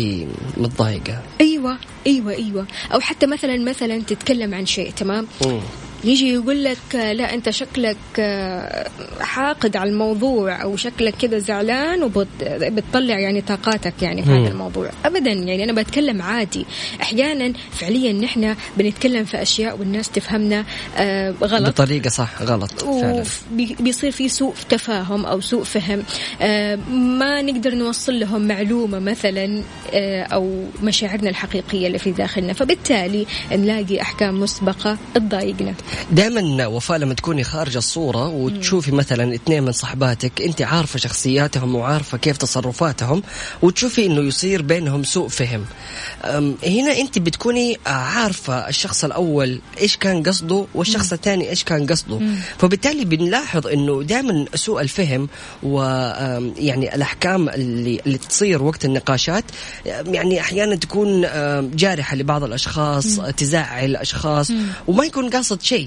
متضايقة. أيوة أيوة أيوة. أو حتى مثلا مثلا تتكلم عن شيء تمام؟ مم. يجي يقول لك لا أنت شكلك آه، حاقد على الموضوع أو شكلك كذا زعلان وبتطلع يعني طاقاتك يعني في هذا الموضوع. ابدا يعني أنا بتكلم عادي. أحيانا فعليا نحن بنتكلم في أشياء والناس تفهمنا آه، غلط. بطريقة صح غلط فعلا. وبيصير في سوء تفاهم أو سوء فهم. آه، ما نقدر نوصل لهم معلومة مثلا آه، أو مشاعرنا الحقيقية اللي في داخلنا. فبالتالي نلاقي أحكام مسبقة تضايقنا. دائما وفاء لما تكوني خارج الصورة وتشوفي مثلا اثنين من صحباتك انت عارفة شخصياتهم وعارفة كيف تصرفاتهم وتشوفي إنه يصير بينهم سوء فهم. هنا انت بتكوني عارفة الشخص الأول إيش كان قصده والشخص الثاني إيش كان قصده. فبالتالي بنلاحظ إنه دائما سوء الفهم ويعني الأحكام اللي اللي تصير وقت النقاشات يعني أحيانا تكون أم، جارحة لبعض الأشخاص تزعل اشخاص وما يكون قاصد شيء.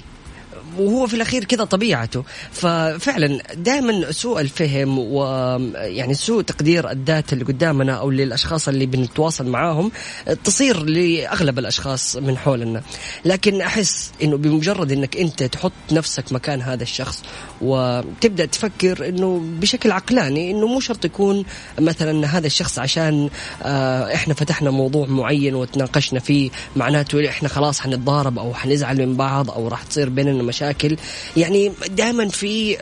وهو في الأخير كذا طبيعته. ففعلا دائما سوء الفهم ويعني سوء تقدير الذات اللي قدامنا أو للأشخاص اللي بنتواصل معاهم تصير لأغلب الأشخاص من حولنا. لكن أحس إنه بمجرد إنك أنت تحط نفسك مكان هذا الشخص وتبدأ تفكر إنه بشكل عقلاني إنه مو شرط يكون مثلا هذا الشخص عشان آه، إحنا فتحنا موضوع معين وتناقشنا فيه معناته إحنا خلاص حنتضارب أو حنزعل من بعض أو راح تصير بيننا مشاكل. يعني دائما في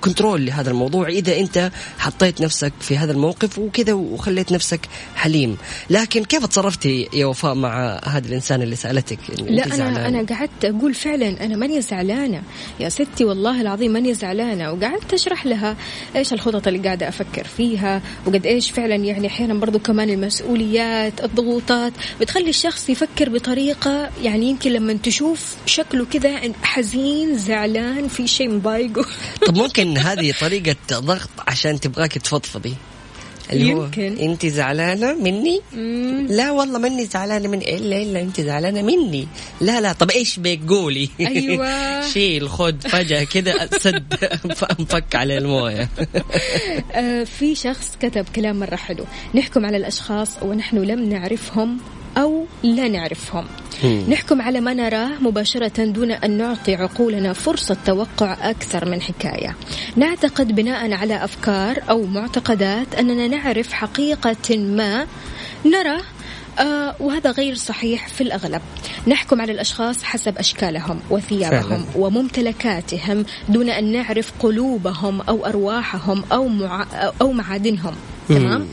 كنترول لهذا الموضوع. إذا أنت حطيت نفسك في هذا الموقف وكذا وخليت نفسك حليم. لكن كيف تصرفتي يا وفاء مع هذا الإنسان اللي سألتك؟ إن لا أنت أنا زعلانة؟ أنا قعدت أقول فعلا أنا ماني زعلانة. يا ستي والله العظيم ماني زعلانة. وقعدت أشرح لها إيش الخطط اللي قاعدة أفكر فيها وقد إيش فعلا يعني أحيانا برضو كمان المسؤوليات الضغوطات بتخلي الشخص يفكر بطريقة يعني يمكن لما تشوف شكله كذا حزين زعلان في شيء مضايقه. طب ممكن هذه طريقة ضغط عشان تبغاك تفضفضي؟ اللي هو يمكن. انت زعلانة مني؟ لا والله ماني زعلانة من إلا إلا انت زعلانة مني. لا لا طب إيش بيك قولي أيوة. شيل خد فجأة كذا سد أنفك على الموية. آه، في شخص كتب كلام مرة حلو. نحكم على الأشخاص ونحن لم نعرفهم. أو لا نعرفهم. نحكم على ما نراه مباشرة دون أن نعطي عقولنا فرصة توقع أكثر من حكاية. نعتقد بناء على أفكار أو معتقدات أننا نعرف حقيقة ما نرى آه وهذا غير صحيح في الأغلب. نحكم على الأشخاص حسب أشكالهم وثيابهم فعلاً. وممتلكاتهم دون أن نعرف قلوبهم أو أرواحهم أو, مع أو معادنهم. تمام؟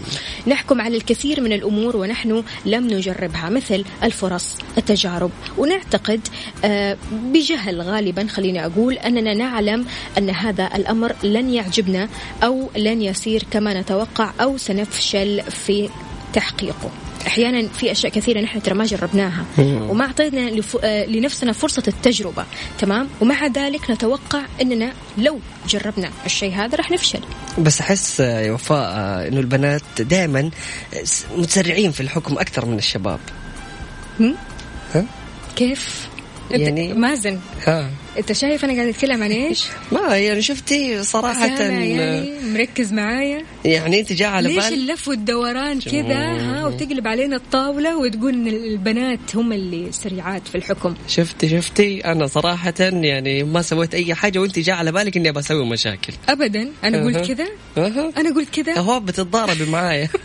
نحكم على الكثير من الأمور ونحن لم نجربها مثل الفرص التجارب. ونعتقد آه، بجهل غالبا خليني أقول أننا نعلم أن هذا الأمر لن يعجبنا أو لن يسير كما نتوقع أو سنفشل في تحقيقه. أحيانا في أشياء كثيرة نحن ترى ما جربناها. وما اعطينا لف... آه، لنفسنا فرصة التجربة. تمام؟ ومع ذلك نتوقع إننا لو جربنا الشيء هذا راح نفشل. بس أحس يا وفاء إنه البنات دائما متسرعين في الحكم أكثر من الشباب. كيف؟ يعني- يعني مازن. ها. انت شايف أنا قاعد اتكلم عن إيش؟ ما يعني شفتي صراحة سامع يعني مركز معايا. يعني انت جاء على ليش بال اللف والدوران كذا؟ ها وتقلب علينا الطاولة وتقول إن البنات هم اللي سريعات في الحكم. شفتي شفتي؟ أنا صراحة يعني ما سويت أي حاجة وأنت جاء على بالك إني بسوي مشاكل. ابدا. أنا. قلت كذا؟ أها. أنا قلت كذا؟ أهو بتتضاربي معايا.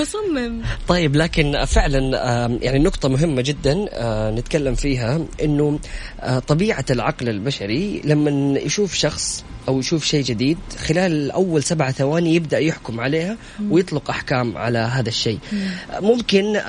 مصمم. طيب لكن فعلا يعني نقطة مهمة جدا آه، نتكلم فيها. إنه آه، طبيعة العقل البشري لما يشوف شخص أو يشوف شيء جديد خلال أول سبعة ثواني يبدأ يحكم عليها ويطلق أحكام على هذا الشيء. ممكن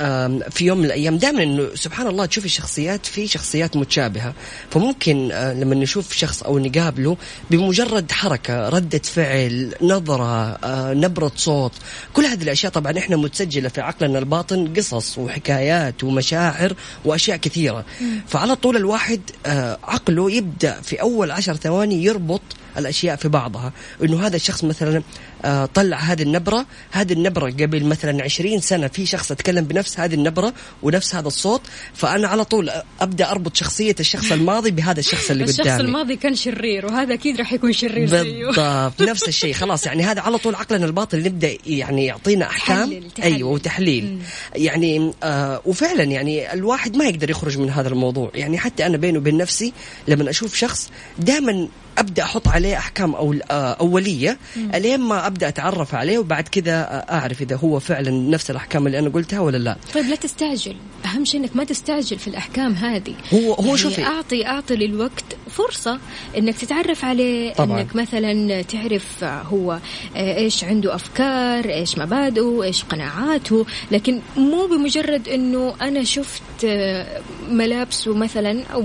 في يوم من الأيام دائما إنه سبحان الله تشوف الشخصيات في شخصيات متشابهة. فممكن آه، لما نشوف شخص أو نقابله بمجرد حركة ردة فعل نظرة آه، نبرة صوت كل هذه الأشياء طبعا إحنا متسجلة في عقلنا الباطن قصص وحكايات ومشاعر وأشياء كثيرة. فعلى طول الواحد آه، عقله يبدأ في أول عشر ثواني يربط الأشياء في بعضها. إنه هذا الشخص مثلا آه، طلع هذه النبرة هذه النبرة قبل مثلا 20 سنة في شخص أتكلم بنفس هذه النبرة ونفس هذا الصوت فأنا على طول أبدأ أربط شخصية الشخص الماضي بهذا الشخص اللي الشخص قدامي. الماضي كان شرير وهذا أكيد راح يكون شرير زيه. بالضبط نفس الشيء خلاص يعني هذا على طول عقلنا الباطن يبدأ يعني يعطينا أحكام. تحلل- تحلل. أيوه وتحليل. يعني آه وفعلا يعني الواحد ما يقدر يخرج من هذا الموضوع. يعني حتى أنا بيني وبين نفسي لما أشوف شخص دائما أبدأ أحط عليه أحكام أو آه أولية. ألين ما أبدأ أتعرف عليه وبعد كذا أعرف إذا هو فعلا نفس الأحكام اللي أنا قلتها ولا لا. طيب لا تستعجل. أهم شيء إنك ما تستعجل في الأحكام هذه. هو- هو يعني شوفي. اعطي أعطي للوقت فرصة إنك تتعرف عليه طبعاً. إنك مثلا تعرف هو آه، إيش عنده أفكار إيش مبادئه إيش قناعاته. لكن مو بمجرد إنه أنا شفت آه، ملابسه مثلا أو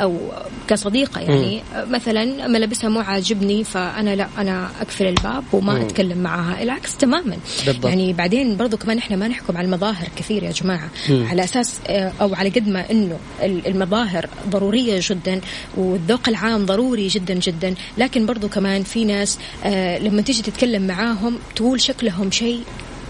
أو كصديقة يعني. مثلا ملابسها مو عاجبني فأنا لا أنا أقفل الباب وما مم. أتكلم معها العكس تماما بالضبط. يعني بعدين برضو كمان إحنا ما نحكم على المظاهر كثير يا جماعة على أساس آه، أو على قد ما إنه ال- المظاهر ضرورية جدا والذوق العام ضروري جدا جدا لكن برضو كمان في ناس آه، لما تيجي تتكلم معاهم تقول شكلهم شيء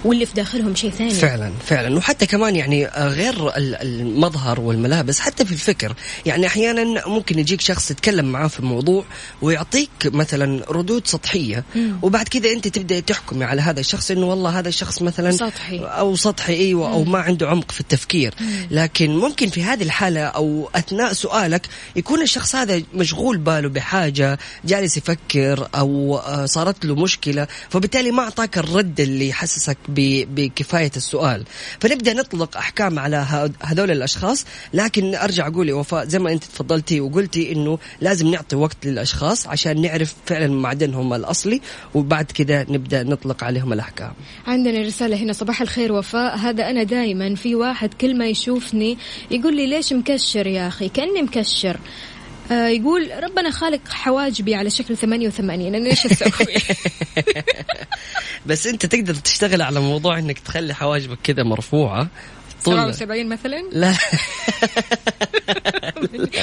واللي في داخلهم شيء ثاني. فعلا فعلا. وحتى كمان يعني غير ال- المظهر والملابس حتى في الفكر. يعني أحيانا ممكن يجيك شخص تتكلم معاه في الموضوع ويعطيك مثلا ردود سطحية. وبعد كذا أنت تبدأ تحكمي على هذا الشخص إنه والله هذا الشخص مثلا سطحي. أو سطحي إيوه أو ما عنده عمق في التفكير. لكن ممكن في هذه الحالة أو أثناء سؤالك يكون الشخص هذا مشغول باله بحاجة جالس يفكر أو آه، صارت له مشكلة فبالتالي ما أعطاك الرد اللي يحسسك بكفاية السؤال. فنبدأ نطلق أحكام على هذول الأشخاص. لكن أرجع أقول وفاء زي ما أنت تفضلتي وقلتي إنه لازم نعطي وقت للأشخاص عشان نعرف فعلا معدنهم الأصلي وبعد كذا نبدأ نطلق عليهم الأحكام. عندنا رسالة هنا صباح الخير وفاء. هذا أنا دايما في واحد كل ما يشوفني يقول لي ليش مكشر يا أخي؟ كأني مكشر. آه يقول ربنا خالق حواجبي على شكل 88 أنا إيش أسوي؟ بس أنت تقدر تشتغل على موضوع إنك تخلي حواجبك كذا مرفوعة. طول 77 مثلا؟ لا.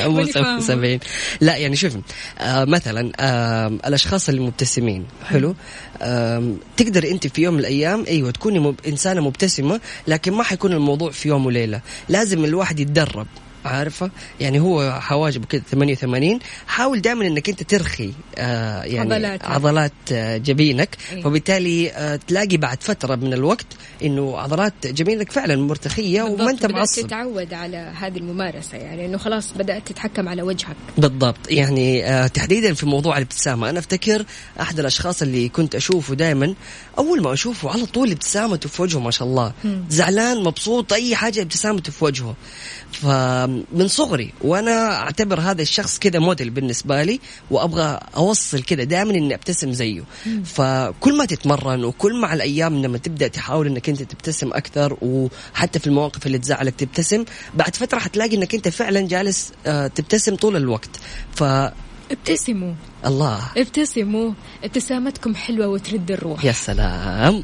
مو ماني فاهمة. 77 لا يعني شوف آه مثلا آه الأشخاص اللي مبتسمين حلو؟ آه تقدر أنت في يوم من الأيام أيوه تكوني مب... إنسانة مبتسمة لكن ما حيكون الموضوع في يوم وليلة. لازم الواحد يتدرب. عارفة؟ يعني هو حواجبه كده 88 حاول دائما إنك أنت ترخي آه يعني عضلاتك. عضلات آه جبينك. إيه. فبالتالي آه تلاقي بعد فترة من الوقت إنه عضلات جبينك فعلا مرتخية وما أنت معصب. تتعود على هذه الممارسة يعني إنه خلاص بدأت تتحكم على وجهك. بالضبط. يعني آه تحديدا في موضوع الابتسامة. أنا أفتكر أحد الأشخاص اللي كنت أشوفه دائما أول ما أشوفه على طول ابتسامته في وجهه ما شاء الله. زعلان مبسوط أي حاجة ابتسامته في وجهه. فمن صغري وأنا أعتبر هذا الشخص كذا موديل بالنسبة لي وأبغى أوصل كذا دائما إني أبتسم زيه. فكل ما تتمرن وكل مع الأيام لما تبدأ تحاول إنك أنت تبتسم أكثر وحتى في المواقف اللي تزعلك تبتسم بعد فترة حتلاقي إنك أنت فعلا جالس آه، تبتسم طول الوقت. ف ابتسموا. الله. ابتسموا. ابتسامتكم حلوة وترد الروح. يا سلام.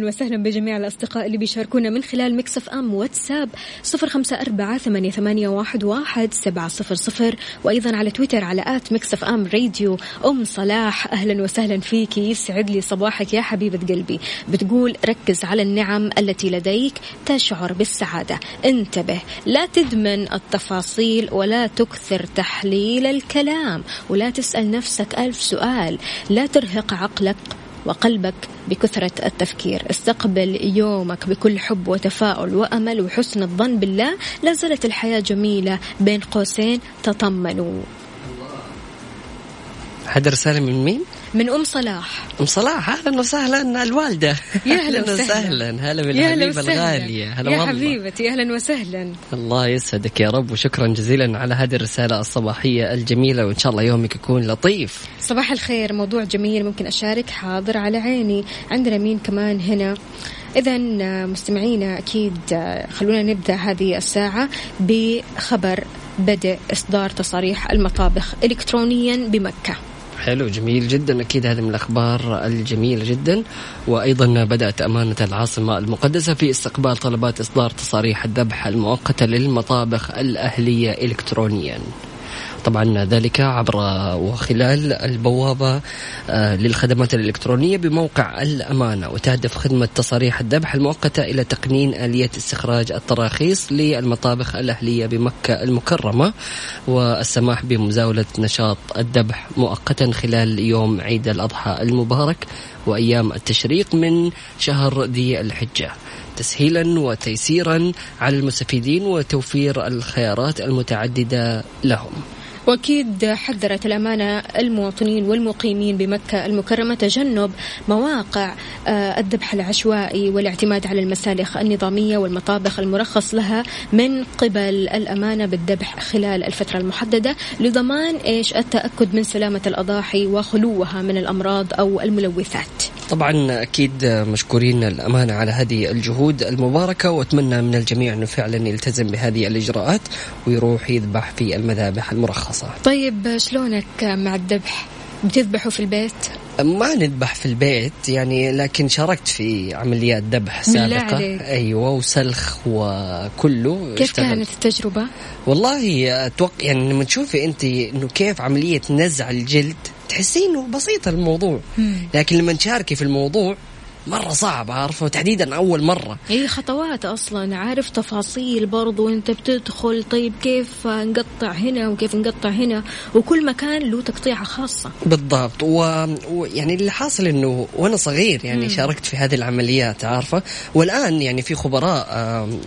واهلا وسهلا بجميع الأصدقاء اللي بيشاركونا من خلال Mix FM واتساب صفر أربعة ثمانية, ثمانية واحد, سبعة صفر صفر وأيضا على تويتر على at Mix FM Radio أم صلاح. أهلا وسهلا فيكي يسعد لي صباحك يا حبيبة قلبي. بتقول ركز على النعم التي لديك تشعر بالسعادة. انتبه لا تدمن التفاصيل ولا تكثر تحليل الكلام ولا تسأل نفسك ألف سؤال. لا ترهق عقلك وقلبك بكثرة التفكير. استقبل يومك بكل حب وتفاؤل وأمل وحسن الظن بالله. لا زالت الحياة جميلة بين قوسين تطمنوا. هذا رسالة من مين؟ من أم صلاح. أم صلاح أهلا وسهلا الوالدة. يا هلا أهلا وسهلا. هلا بالحبيبة. الغالية. هلا يا حبيبتي أهلا وسهلا. الله يسعدك يا رب وشكرا جزيلا على هذه الرسالة الصباحية الجميلة وإن شاء الله يومك يكون لطيف. صباح الخير موضوع جميل ممكن أشارك حاضر على عيني. عندنا مين كمان هنا. إذا مستمعينا أكيد خلونا نبدأ هذه الساعة بخبر بدء إصدار تصاريح المطابخ إلكترونيا بمكة. حلو جميل جدا. أكيد هذه من الأخبار الجميلة جدا. وأيضا بدأت أمانة العاصمة المقدسة في استقبال طلبات إصدار تصاريح الذبح المؤقتة للمطابخ الأهلية الكترونيا. طبعا ذلك عبر وخلال البوابة آه، للخدمات الإلكترونية بموقع الأمانة. وتهدف خدمة تصاريح الذبح المؤقتة إلى تقنين آلية استخراج التراخيص للمطابخ الأهلية بمكة المكرمة. والسماح بمزاولة نشاط الذبح مؤقتا خلال يوم عيد الأضحى المبارك وأيام التشريق من شهر ذي الحجة. تسهيلا وتيسيرا على المستفيدين وتوفير الخيارات المتعددة لهم. وأكيد حذرت الأمانة المواطنين والمقيمين بمكة المكرمة تجنب مواقع آه، الذبح العشوائي والاعتماد على المسالخ النظامية والمطابخ المرخص لها من قبل الأمانة بالذبح خلال الفترة المحددة لضمان إيش التأكد من سلامة الأضاحي وخلوها من الأمراض أو الملوثات طبعا أكيد مشكورين الأمانة على هذه الجهود المباركة وأتمنى من الجميع أنه فعلا يلتزم بهذه الإجراءات ويروح يذبح في المذابح المرخصة. طيب شلونك مع الذبح؟ بتذبحوا في البيت؟ ما نذبح في البيت يعني لكن شاركت في عمليات ذبح سابقة. أيوه وسلخ وكله كيف اشتغل. كانت التجربة؟ والله أتوقع يعني لما تشوفي أنت إنه كيف عملية نزع الجلد تحسين إنه بسيط الموضوع. لكن لما تشاركي في الموضوع مرة صعب عارفة؟ وتحديدا أول مرة. هي خطوات أصلا عارف تفاصيل برضو أنت بتدخل طيب كيف نقطع هنا وكيف نقطع هنا؟ وكل مكان له تقطيعة خاصة. بالضبط. ويعني و... يعني اللي حاصل إنه وأنا صغير يعني مم. شاركت في هذه العمليات عارفة؟ والآن يعني في خبراء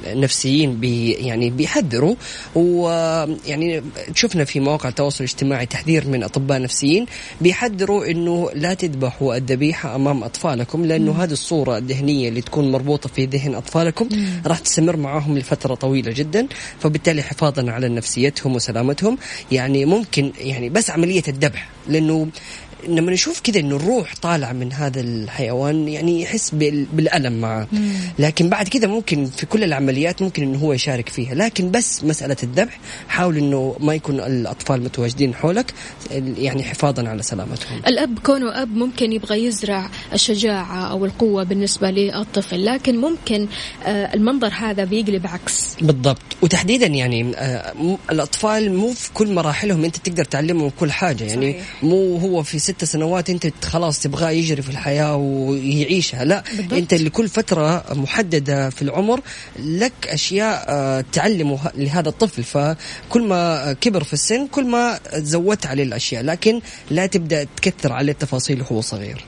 نفسيين بي يعني بيحذروا. ويعني شفنا في مواقع التواصل الاجتماعي تحذير من أطباء نفسيين بيحذروا إنه لا تذبحوا الذبيحة أمام أطفالكم لأنه هذه الصورة الذهنية اللي تكون مربوطة في ذهن أطفالكم راح تستمر معاهم لفترة طويلة جدا فبالتالي حفاظا على نفسيتهم وسلامتهم. يعني ممكن يعني بس عملية الذبح لأنه لما نشوف كذا إنه الروح طالعه من هذا الحيوان يعني يحس بال- بالألم معه. لكن بعد كذا ممكن في كل العمليات ممكن إنه هو يشارك فيها. لكن بس مسألة الذبح حاول إنه ما يكون الأطفال متواجدين حولك يعني حفاظا على سلامتهم. الأب كونه أب ممكن يبغى يزرع الشجاعة أو القوة بالنسبة للطفل لكن ممكن آه، المنظر هذا بيقلب عكس. بالضبط. وتحديدا يعني آه، الأطفال مو في كل مراحلهم أنت تقدر تعلمهم كل حاجة. يعني صحيح. مو هو في ست سنوات انت خلاص تبغاه يجري في الحياة ويعيشها. لا بالضبط. انت لكل فترة محددة في العمر لك أشياء آه، تعلمه لهذا الطفل. فكل ما كبر في السن كل ما زودت عليه الأشياء لكن لا تبدأ تكثر عليه التفاصيل وهو صغير.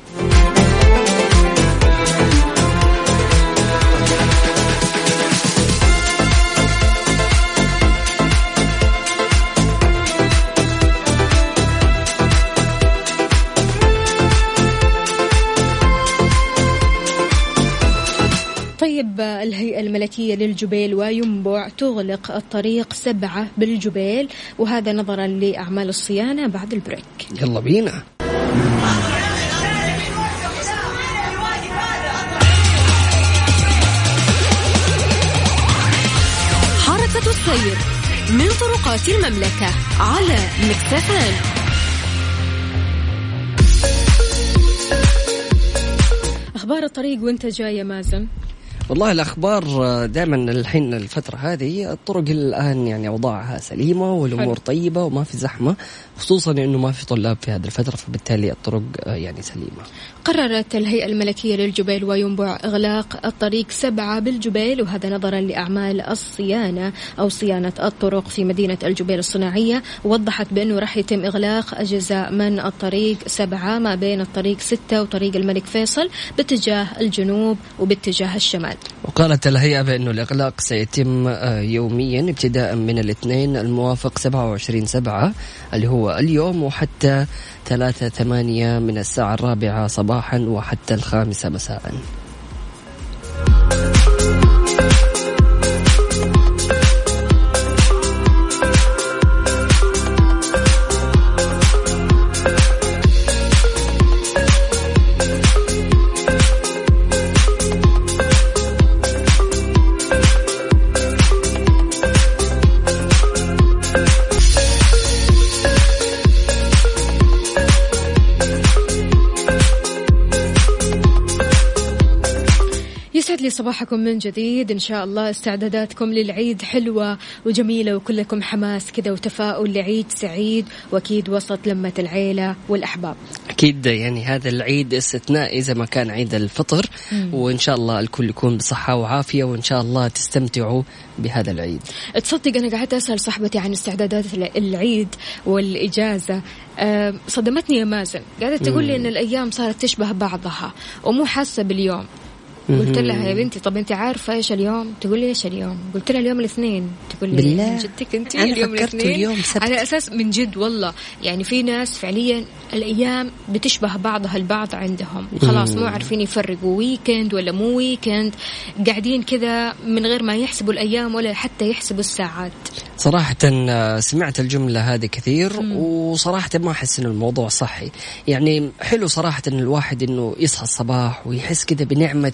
الملكية للجبيل وينبع تغلق الطريق سبعة بالجبيل وهذا نظرا لأعمال الصيانة بعد البريك. يلا بينا. حركة السير من طرقات المملكة على مكتفان أخبار الطريق وانت جاي يا مازن؟ والله الأخبار دائما الحين الفترة هذه الطرق الآن يعني أوضاعها سليمة والأمور طيبة وما في زحمة. خصوصا انه ما في طلاب في هذه الفترة فبالتالي الطرق يعني سليمة. قررت الهيئة الملكية للجبيل وينبع إغلاق الطريق سبعة بالجبيل وهذا نظرا لأعمال الصيانة أو صيانة الطرق في مدينة الجبيل الصناعية وضحت بأنه راح يتم إغلاق أجزاء من الطريق سبعة ما بين الطريق ستة وطريق الملك فيصل باتجاه الجنوب وباتجاه الشمال. وقالت الهيئة بأنه الإغلاق سيتم آه، يوميا ابتداء من الاثنين الموافق 27 سبعة اللي هو اليوم وحتى ثلاثة ثمانية من الساعة الرابعة صباحا وحتى الخامسة مساء. صباحكم من جديد. إن شاء الله استعداداتكم للعيد حلوة وجميلة وكلكم حماس كذا وتفاؤل لعيد سعيد وأكيد وسط لمة العيلة والأحباب. أكيد يعني هذا العيد استثنائي إذا ما كان عيد الفطر. مم. وإن شاء الله الكل يكون بصحة وعافية وإن شاء الله تستمتعوا بهذا العيد. تصدق أنا قاعدة أسأل صاحبتي عن استعدادات العيد والإجازة. أه صدمتني يا مازن. قاعدة تقول لي أن الأيام صارت تشبه بعضها ومو حاسة باليوم. قلت لها يا بنتي طب انت عارفة إيش اليوم؟ تقول لي إيش اليوم؟ قلت لها اليوم الاثنين. تقول لي بالله. من جدك انت؟ اليوم الاثنين. اليوم سبت. على أساس من جد والله. يعني في ناس فعليا الأيام بتشبه بعضها البعض عندهم. خلاص مو عارفين يفرقوا weekend ولا مو weekend قاعدين كذا من غير ما يحسبوا الأيام ولا حتى يحسبوا الساعات. صراحة آه، سمعت الجملة هذه كثير مم. وصراحة ما أحس إن الموضوع صحي. يعني حلو صراحة إن الواحد إنه يصحى الصباح ويحس كذا بنعمة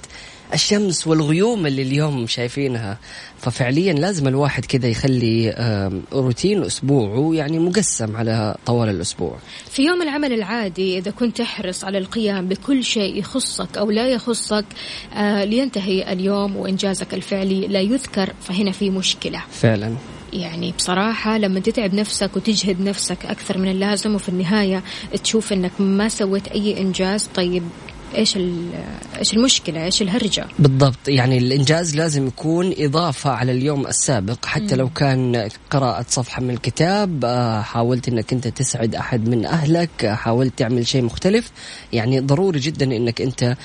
الشمس والغيوم اللي اليوم شايفينها. ففعليا لازم الواحد كذا يخلي روتين أسبوعه يعني مقسم على طوال الأسبوع. في يوم العمل العادي إذا كنت تحرص على القيام بكل شيء يخصك أو لا يخصك آه، لينتهي اليوم وإنجازك الفعلي لا يذكر فهنا في مشكلة. فعلا. يعني بصراحة لما تتعب نفسك وتجهد نفسك أكثر من اللازم وفي النهاية تشوف أنك ما سويت أي إنجاز طيب إيش إيش المشكلة؟ إيش الهرجة؟ بالضبط. يعني الإنجاز لازم يكون إضافة على اليوم السابق. حتى لو كان قراءة صفحة من الكتاب آه، حاولت إنك أنت تسعد أحد من أهلك آه، حاولت تعمل شيء مختلف. يعني ضروري جدا إنك أنت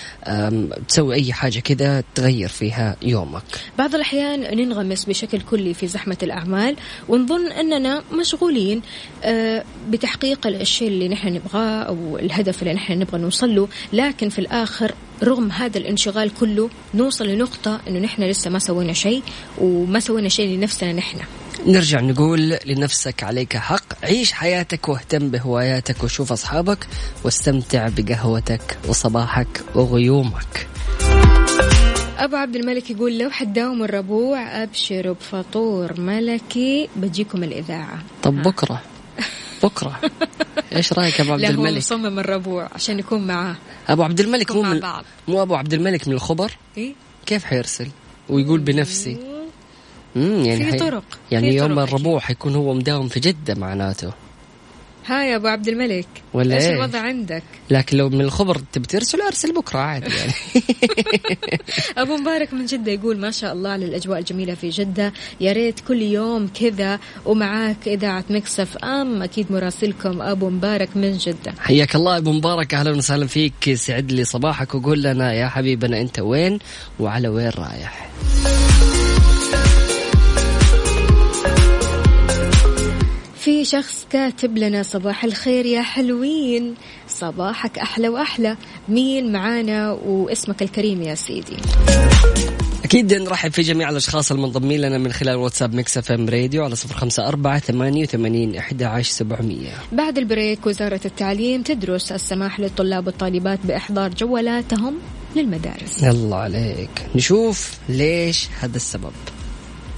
تسوي أي حاجة كذا تغير فيها يومك. بعض الأحيان ننغمس بشكل كلي في زحمة الأعمال ونظن أننا مشغولين آه، بتحقيق الشيء اللي نحن نبغاه أو الهدف اللي نحن نبغى نوصل له. لكن في الآخر رغم هذا الانشغال كله نوصل لنقطة إنه نحن لسه ما سوينا شيء وما سوينا شيء لنفسنا نحن. نرجع نقول لنفسك عليك حق. عيش حياتك واهتم بهواياتك وشوف أصحابك واستمتع بقهوتك وصباحك وغيومك. أبو عبد الملك يقول لو حداوم الربوع أبشروا بفطور ملكي بجيكم الإذاعة. طب بكرة. بكرة إيش رأيك أبو عبد لا الملك؟ هو مصمم الربوع عشان يكون معاه أبو عبد الملك مو من بعض. مو أبو عبد الملك من الخبر؟ إيه؟ كيف حيرسل؟ ويقول بنفسي امم يعني في طرق يعني في يوم طرق الربوع حيكون هو مداوم في جدة معناته ها يا أبو عبد الملك. ولا إيش إيه؟ الوضع عندك؟ لكن لو من الخبر تبي ترسل أرسل بكرة عادي يعني. أبو مبارك من جدة يقول ما شاء الله على الاجواء الجميلة في جدة. يا ريت كل يوم كذا ومعاك إذاعة مكسف أم. أكيد مراسلكم أبو مبارك من جدة. حياك الله أبو مبارك. أهلا وسهلا فيك. سعد لي صباحك وقول لنا يا حبيبنا أنت وين وعلى وين رايح. في شخص كاتب لنا صباح الخير يا حلوين. صباحك أحلى وأحلى. مين معانا واسمك الكريم يا سيدي؟ أكيد نرحب في جميع الأشخاص المنضمين لنا من خلال واتساب ميكس إف إم راديو على صفر خمسة أربعة ثمانية وثمانين إحدى عشر سبعمية. بعد البريك وزارة التعليم تدرس السماح للطلاب والطالبات بإحضار جوالاتهم للمدارس. الله عليك. نشوف ليش هذا السبب.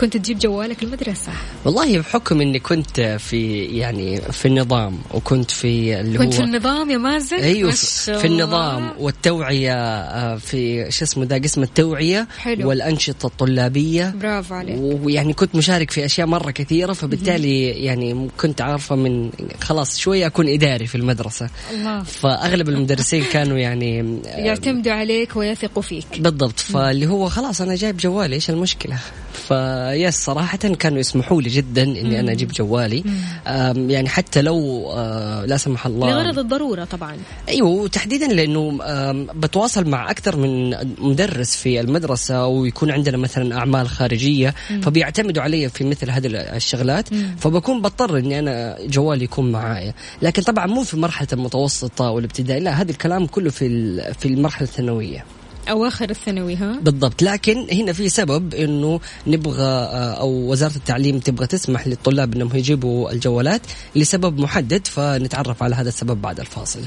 كنت تجيب جوالك المدرسة؟ والله بحكم إني كنت في يعني في النظام وكنت في اللي كنت هو في النظام يا مازن؟ أيوه في. النظام والتوعية آه، في شو اسمه ذا قسم التوعية حلو. والأنشطة الطلابية. برافو عليك. ويعني كنت مشارك في أشياء مرة كثيرة فبالتالي يعني كنت عارفة من خلاص شوية أكون إداري في المدرسة. الله. فأغلب المدرسين كانوا يعني آه، يعتمدوا عليك ويثقوا فيك. بالضبط. فاللي هو خلاص أنا جايب جوالي إيش المشكلة؟ فيس صراحة كانوا يسمحوا لي جدا إني أنا أجيب جوالي. يعني حتى لو آه، لا سمح الله. لغرض الضرورة طبعا. أيوه وتحديدا لأنه بتواصل مع أكثر من مدرس في المدرسة ويكون عندنا مثلا أعمال خارجية فبيعتمدوا علي في مثل هذه الشغلات فبكون بضطر إني أنا جوالي يكون معايا. لكن طبعا مو في مرحلة المتوسطة والابتدائي لا هذا الكلام كله في في المرحلة الثانوية. أواخر الثانوي ها؟ بالضبط. لكن هنا في سبب إنه نبغى آه، أو وزارة التعليم تبغى تسمح للطلاب إنهم يجيبوا الجوالات لسبب محدد فنتعرف على هذا السبب بعد الفاصل.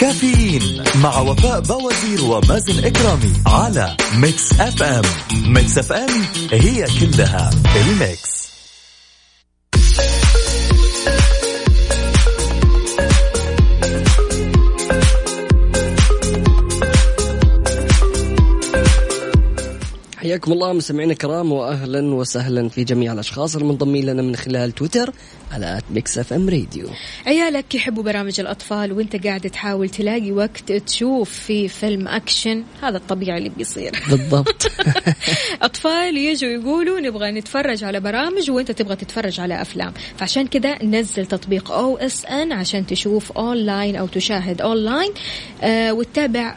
كافيين مع وفاء باوزير ومازن إكرامي على ميكس أف أم. ميكس أف أم هي كلها الميكس. حياكم الله مستمعينا الكرام واهلا وسهلا في جميع الأشخاص المنضمين لنا من خلال تويتر على ميكس اف ام راديو عيالك يحبوا برامج الأطفال وأنت قاعد تحاول تلاقي وقت تشوف في فيلم أكشن هذا الطبيعي اللي بيصير. بالضبط. أطفال يجوا يقولوا نبغى نتفرج على برامج وأنت تبغى تتفرج على أفلام. فعشان كذا نزل تطبيق OSN عشان تشوف اونلاين أو تشاهد اونلاين آه وتتابع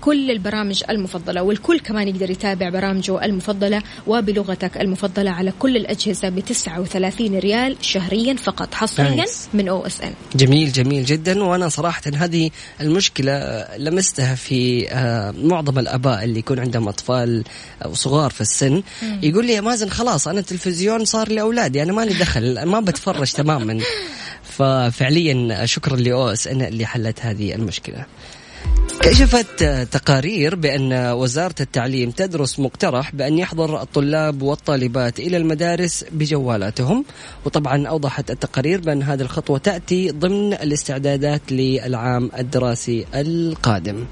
كل البرامج المفضلة والكل كمان يقدر يتابع برامجه المفضلة وبلغتك المفضلة على كل الأجهزة ب 39 ريال شهريا فقط. حصريا Nice. من OSN. جميل جميل جدا. وأنا صراحة هذه المشكلة آه، لمستها في آه، معظم الأباء اللي يكون عندهم أطفال آه، صغار في السن. يقول لي يا مازن خلاص أنا التلفزيون صار لأولادي أنا مالي دخل ما بتفرج تماما. ففعليا شكرا لأو إس إن اللي حلت هذه المشكلة. كشفت تقارير بأن وزارة التعليم تدرس مقترح بأن يحضر الطلاب والطالبات إلى المدارس بجوالاتهم. وطبعا أوضحت التقارير بأن هذه الخطوة تأتي ضمن الاستعدادات للعام الدراسي القادم.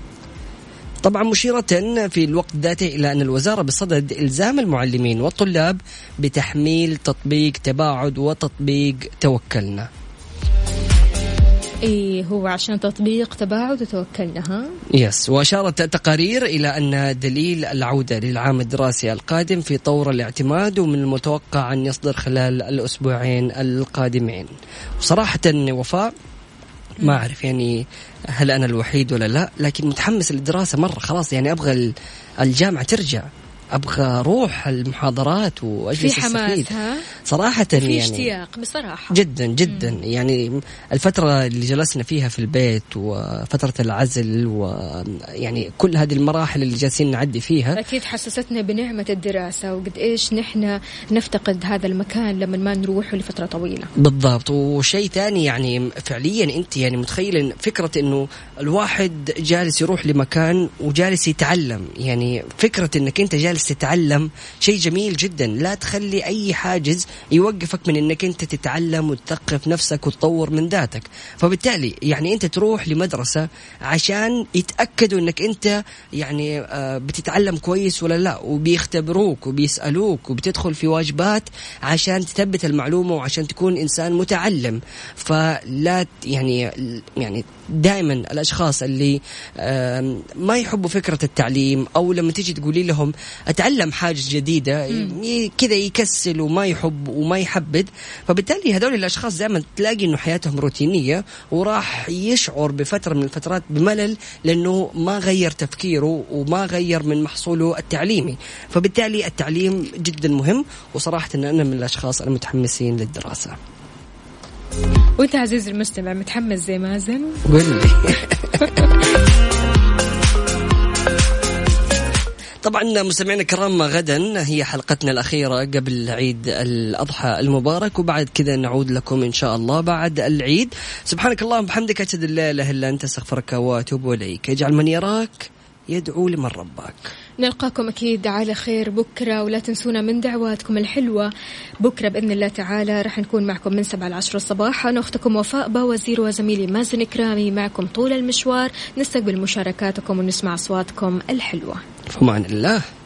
طبعا مشيرة في الوقت ذاته إلى أن الوزارة بصدد إلزام المعلمين والطلاب بتحميل تطبيق تباعد وتطبيق توكلنا. إي هو عشان تطبيق تباعد وتوكلنا ها؟ يس وأشارت التقارير إلى أن دليل العودة للعام الدراسي القادم في طور الاعتماد ومن المتوقع أن يصدر خلال الأسبوعين القادمين. وصراحة وفاء ما أعرف يعني هل أنا الوحيد ولا لا لكن متحمس للدراسة مرة خلاص يعني أبغى ال- الجامعة ترجع. أبغى أروح المحاضرات في وأجلس حماس ها؟ صراحة في يعني اشتياق بصراحة. جدا جدا. يعني الفترة اللي جلسنا فيها في البيت وفترة العزل ويعني كل هذه المراحل اللي جالسين نعدي فيها. أكيد حسستنا بنعمة الدراسة وقد إيش نحن نفتقد هذا المكان لما ما نروح لفترة طويلة. بالضبط. وشيء ثاني يعني فعليا أنت يعني متخيل إن فكرة إنه الواحد جالس يروح لمكان وجالس يتعلم. يعني فكرة إنك أنت جالس تتعلم شيء جميل جدا. لا تخلي أي حاجز يوقفك من إنك أنت تتعلم وتثقف نفسك وتطور من ذاتك. فبالتالي يعني أنت تروح لمدرسة عشان يتأكدوا إنك أنت يعني آه، بتتعلم كويس ولا لا. وبيختبروك وبيسألوك وبتدخل في واجبات عشان تثبت المعلومة وعشان تكون إنسان متعلم. فلا يعني يعني دائما الأشخاص اللي ما يحبوا فكرة التعليم أو لما تيجي تقولي لهم أتعلم حاجة جديدة كذا يكسل وما يحب وما يحبذ. فبالتالي هذول الأشخاص دائما تلاقي إنه حياتهم روتينية وراح يشعر بفترة من الفترات بملل لأنه ما غير تفكيره وما غير من محصوله التعليمي. فبالتالي التعليم جدا مهم وصراحه إن أنا من الأشخاص المتحمسين للدراسة. وأنت عزيزي المستمع متحمس زي مازن قل لي طبعا مستمعينا الكرام غدا هي حلقتنا الأخيرة قبل عيد الأضحى المبارك وبعد كذا نعود لكم إن شاء الله بعد العيد. سبحانك اللهم وبحمدك أشهد أن لا إله إلا أنت أستغفرك وأتوب إليك. اجعل من يراك يدعو لمن رباك. نلقاكم أكيد على خير بكرة ولا تنسونا من دعواتكم الحلوة. بكرة بإذن الله تعالى راح نكون معكم من سبعة لعشرة الصباح. أنا أختكم وفاء باوزير وزميلي مازن إكرامي معكم طول المشوار. نستقبل مشاركاتكم ونسمع أصواتكم الحلوة. فمان الله.